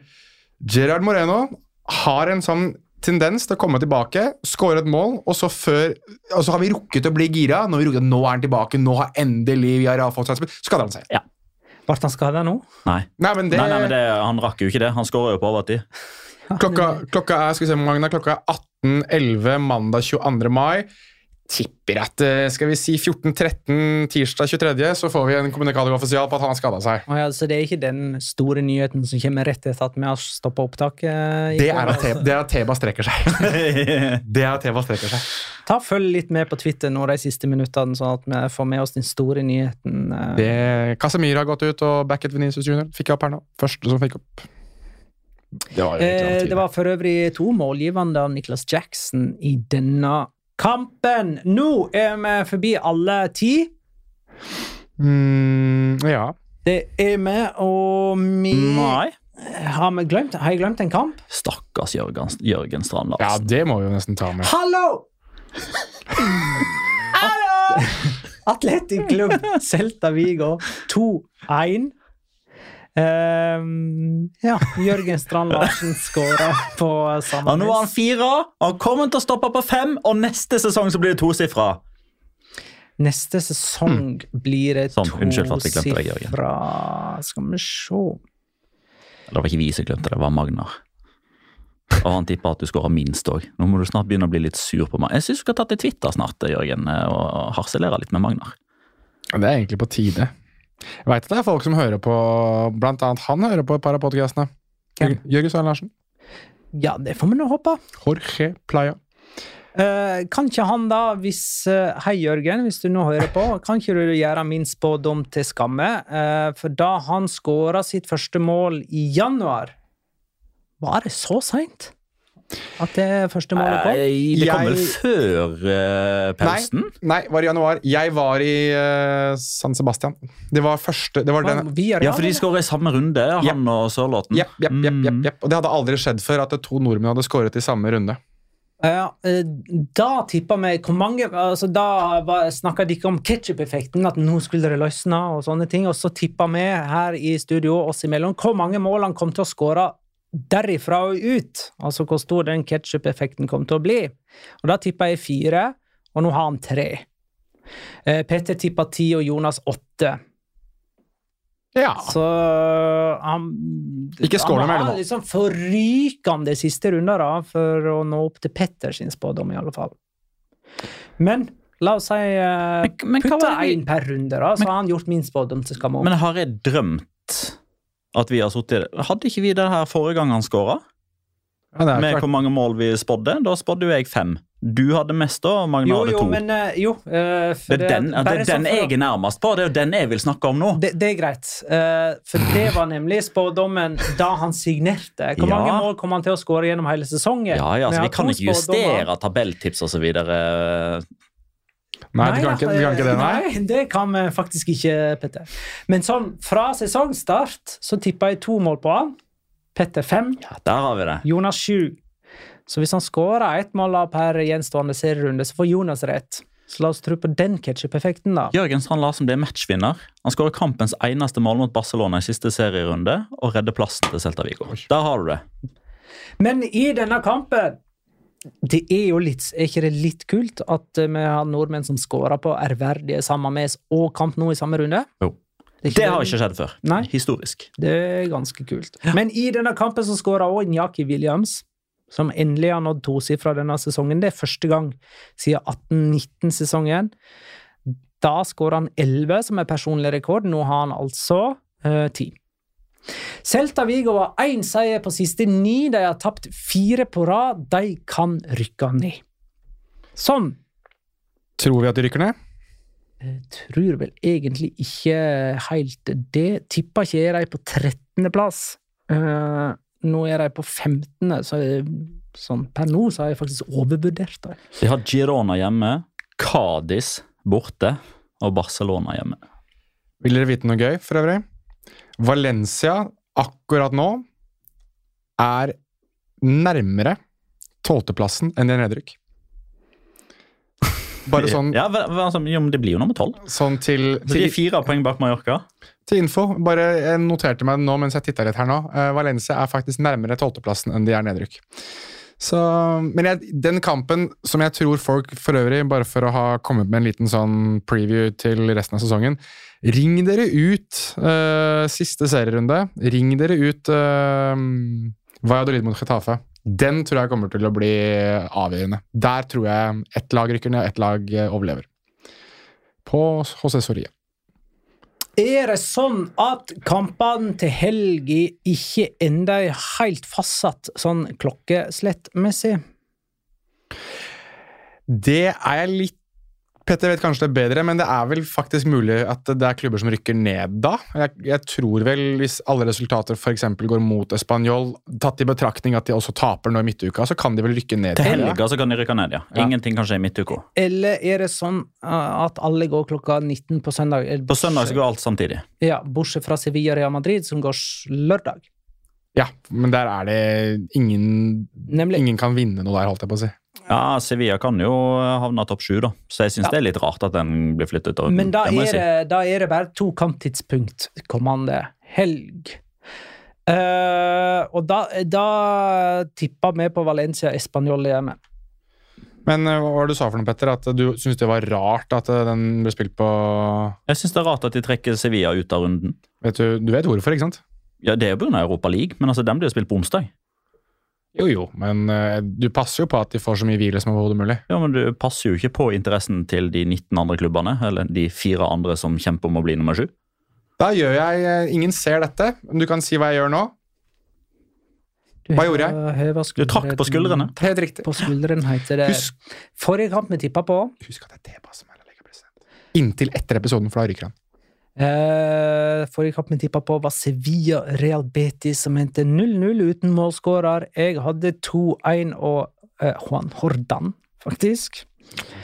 Gerard Moreno har en sånn tendens til å komme tilbake, skåre et mål, og så før Og så har vi rukket å bli gira. Når vi rukket, nå er han tilbake, nå har endelig Villarreal fått seg et spill. Skader han seg. Ble han skada nå? Nei. Nei, men det, Nei, nei, men det, Han rakk jo ikke det. Han skåra jo på overtid. Klokka, klokka er skal vi se, hvor mange det er, klokka er 18.11 mandag 22. mai. Tipper at eh, skal vi si 14.13 tirsdag 23., så får vi en kommunikator offisial på at han har skada seg. Oh ja, så det er ikke den store nyheten som kommer rett etter at vi har stoppa opptaket? eh, Det er at det er at Teba strekker seg. [LAUGHS] Det er at Teba strekker seg. Ta Følg litt med på Twitter nå de siste minuttene, sånn at vi får med oss den store nyheten. eh. Det, Casemiro har gått ut og backet Venezia Junior. Fikk jeg opp her nå. Første som fikk opp. Det var, Eh, det var for øvrig to målgivende av Nicholas Jackson i denne kampen. Nå er vi forbi alle ti. mm, Ja. Det er vi, og vi Nei. har, vi glemt, har jeg glemt en kamp? Stakkars Jørgen, Jørgen Strand ja, det må vi jo nesten ta med. Hallo! [LAUGHS] Hallo! Atletic Club Celta Vigo 2-1. Ehm, ja, Jørgen Strand Larsen skåra på samme Og nå har han fire, han kommer til å stoppe på fem, og neste sesong så blir det tosifra. Neste sesong blir det Sånn, tosifra Skal vi se Det var ikke vi som glemte det, det var Magnar. Og han tipper at du skårer minst òg. Nå må du snart begynne å bli litt sur på meg. Jeg syns du skal ta til Twitter snart, Jørgen, og harselere litt med Magnar. Det er egentlig på tide. Jeg veit at det er folk som hører på Blant annet han hører på et par av podcastene. Hvem? Jørgen Svein Larsen. Ja, det får vi nå håpe. Jorge Playa. Uh, kan ikke han da, hvis uh, Hei, Jørgen, hvis du nå hører på. Kan ikke du gjøre min spådom til skamme? Uh, for da han skåra sitt første mål i januar, var det så seint? At det første målet kom? Det kom vel før uh, pausen? Nei, var i januar. Jeg var i uh, San Sebastian. Det var første Det var den Ja, for de skåra i samme runde, han og Sørlåten Jepp, jepp, yep, yep, yep. Og det hadde aldri skjedd før at to nordmenn hadde skåret i samme runde. Ja, eh, da tippa vi hvor mange altså Da snakka de ikke om ketsjup-effekten, at nå skulle det løsne og sånne ting. Og så tippa vi her i studio oss imellom hvor mange mål han kom til å skåre derifra og ut. Altså hvor stor den ketsjup-effekten kom til å bli. Og da tippa jeg fire, og nå har han tre. Eh, Petter tippa ti og Jonas åtte. Ja. Så han Ikke skål mer med Han har nå. liksom forrykende siste runder da, for å nå opp til Petters spådom, i alle fall. Men La oss si uh, Men- men Putte én per runde, da, så har han gjort min spådom til skamme. Men har jeg drømt at vi har sittet Hadde ikke vi det her forrige gang han skåra? Ja, Med hvor mange mål vi spådde? Da spådde jo jeg fem. Du hadde mest, da, og Magne jo, hadde jo, to. men eh, jo uh, for det er den, det er den jeg er nærmest på. Det er jo den jeg vil snakke om nå. det, det er greit. Uh, for det var nemlig spådommen da han signerte. Hvor mange mål kom han til å skåre gjennom hele sesongen? Ja, ja, så Vi kan ikke justere tabelltips og Nei, du kan, ikke, du kan ikke det, nei? Nei, det kan vi faktisk ikke, Petter. Men sånn, fra sesongstart så tippa jeg to mål på han. Petter fem, Ja, der har vi det. Jonas sju. Så hvis han skårer ett mål per gjenstående serierunde, så får Jonas rett. Så la oss tro på den ketsjup-effekten, da. Jørgen Strand Larsen ble matchvinner. Han skårer kampens eneste mål mot Barcelona i siste serierunde og redder plassen til Celta Vigo. Der har du det. Men i denne kampen det er jo litt, er ikke det litt kult at eh, vi har nordmenn som skårer på ærverdige Mes og Kamp nå i samme runde? Jo. Det, Det har ikke skjedd før. Nei. Historisk. Det er ganske kult. Men i denne kampen så skåra òg Njaki Williams, som endelig har nådd tosifra denne sesongen. Det er første gang siden 18-19-sesongen. Da skåra han 11, som er personlig rekord. Nå har han altså eh, 10. Celta Vigo har én seier på siste ni. De har tapt fire på rad. De kan rykke ned. Sånn. Tror vi at de rykker ned? Jeg tror vel egentlig ikke helt det. Tipper ikke er de på 13.-plass. nå er de på 15., så jeg, sånn, per nå så har jeg faktisk overvurdert dem. De har Girona hjemme, Cádiz borte og Barcelona hjemme. Vil dere vite noe gøy, for øvrig? Valencia akkurat nå er nærmere tolvteplassen enn de nedrykk. [LAUGHS] Bare sånn, Ja, altså, jo, men Det blir jo nummer tolv. sånn til, Så de er til, fire poeng bak Mallorca. til info. Bare Jeg noterte meg det nå mens jeg titta litt her nå. Eh, Valencia er faktisk nærmere tolvteplassen enn de er nedrykk. Så, men jeg, den kampen som jeg tror folk for øvrig, bare for å ha kommet med en liten sånn preview til resten av sesongen Ring dere ut uh, siste serierunde. Ring dere ut uh, Valladolid mot Getafe. Den tror jeg kommer til å bli avgjørende. Der tror jeg ett lag rykker ned, og ett lag eh, overlever. På José Soria. Er det sånn at kampene til helga ikke enda er helt fastsatt sånn klokkeslettmessig? Det er jeg litt Petter vet kanskje det bedre, men det er vel faktisk mulig at det er klubber som rykker ned da. Jeg, jeg tror vel, hvis alle resultater f.eks. går mot Español, tatt i betraktning at de også taper nå i midtuka, så kan de vel rykke ned. Til helga så kan de rykke ned, ja. Ja. Ingenting kan skje i midtuka. Eller er det sånn uh, at alle går klokka 19 på søndag? Eller På søndag så går alt samtidig. Ja, Bortsett fra Sevilla og Real Madrid, som går lørdag. Ja, men der er det ingen Nemlig. Ingen kan vinne noe der, holdt jeg på å si. Ja, Sevilla kan jo havne topp sju, da. Så jeg syns Ja. det er litt rart at den blir flyttet. Og, Men da det må er si. det, da er det bare to kamptidspunkt kommende helg. Uh, og da, da tippa vi på Valencia Español hjemme. Men eh, hva var det du sa for noe, Petter? At du syns det var rart at eh, den ble spilt på Jeg syns det er rart at de trekker Sevilla ut av runden. vet Du, du vet hvorfor, ikke sant? Ja, Det er jo pga. Europa League, men altså, den blir jo spilt på onsdag. Jo, jo, men uh, du passer jo på at de får så mye hvile som overhodet mulig. Ja, men Du passer jo ikke på interessen til de 19 andre klubbene, eller de fire andre som kjemper om å bli nummer sju. Da gjør jeg eh, Ingen ser dette, men du kan si hva jeg gjør nå. Du Hva gjorde jeg? Du trakk på skuldrene. Helt riktig. På skuldrene heter det. Husk, Forrige kamp vi tippa på husk at det er det som er ligapresident. Inntil etter episoden, for da ryker han. Eh, Forrige kamp vi tippa på, var Sevilla Real Betis, som endte 0-0 uten målskårer. Jeg hadde 2-1 og eh, Juan Hordan, faktisk.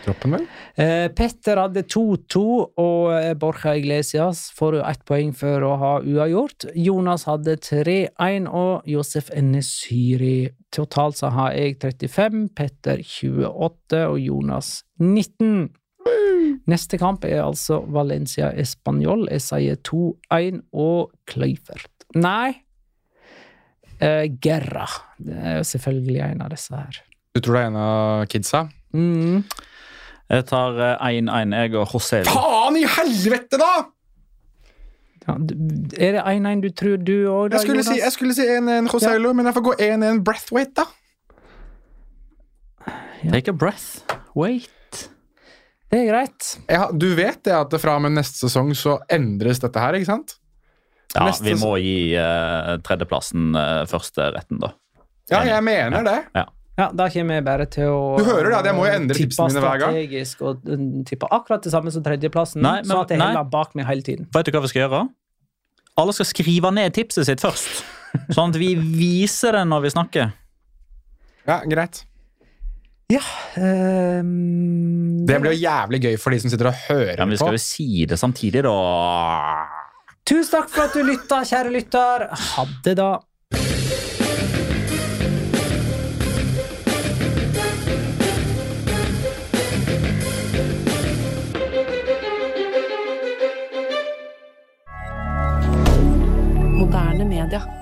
Troppen, vel? Eh, Petter hadde 2-2, og eh, Borja Iglesias får jo ett poeng for å ha uavgjort. Jonas hadde 3-1, og Josef Enesyri. Totalt så har jeg 35, Petter 28 og Jonas 19. Neste kamp er altså Valencia Español. Jeg sier 2-1 og Kløyfert. Nei, uh, Gerra. Det er jo selvfølgelig en av disse her. Du tror det er en av kidsa? Mm. Jeg tar eh, 1-1, jeg og José. Faen i helvete, da! Ja, er det 1-1 du tror du òg, da, Jeg skulle, si, jeg skulle si 1-1 Joselo, men jeg får gå 1-1 Breathwaite, da. Take a breath. Wait. Det er greit. Ja, du vet det at fra og med neste sesong så endres dette her, ikke sant? Ja, Neste Vi må gi uh, tredjeplassen uh, første retten, da. Ja, jeg mener det. Ja. Ja, Da kommer jeg bare til å Du hører det, at jeg må jo endre tippe tipsene mine hver gang. strategisk og mm, tippe akkurat det samme som tredjeplassen, Nei, men- sånn at jeg heller bak meg hele tiden. Vet du hva vi skal gjøre? Alle skal skrive ned tipset sitt først. Sånn at vi viser det når vi snakker. Ja, greit. Ja Um, Det blir jo jævlig gøy for de som sitter og hører på. Ja, men Vi skal på. jo si det samtidig, da. Tusen takk for at du lytta, kjære lytter. Ha det, da. Media.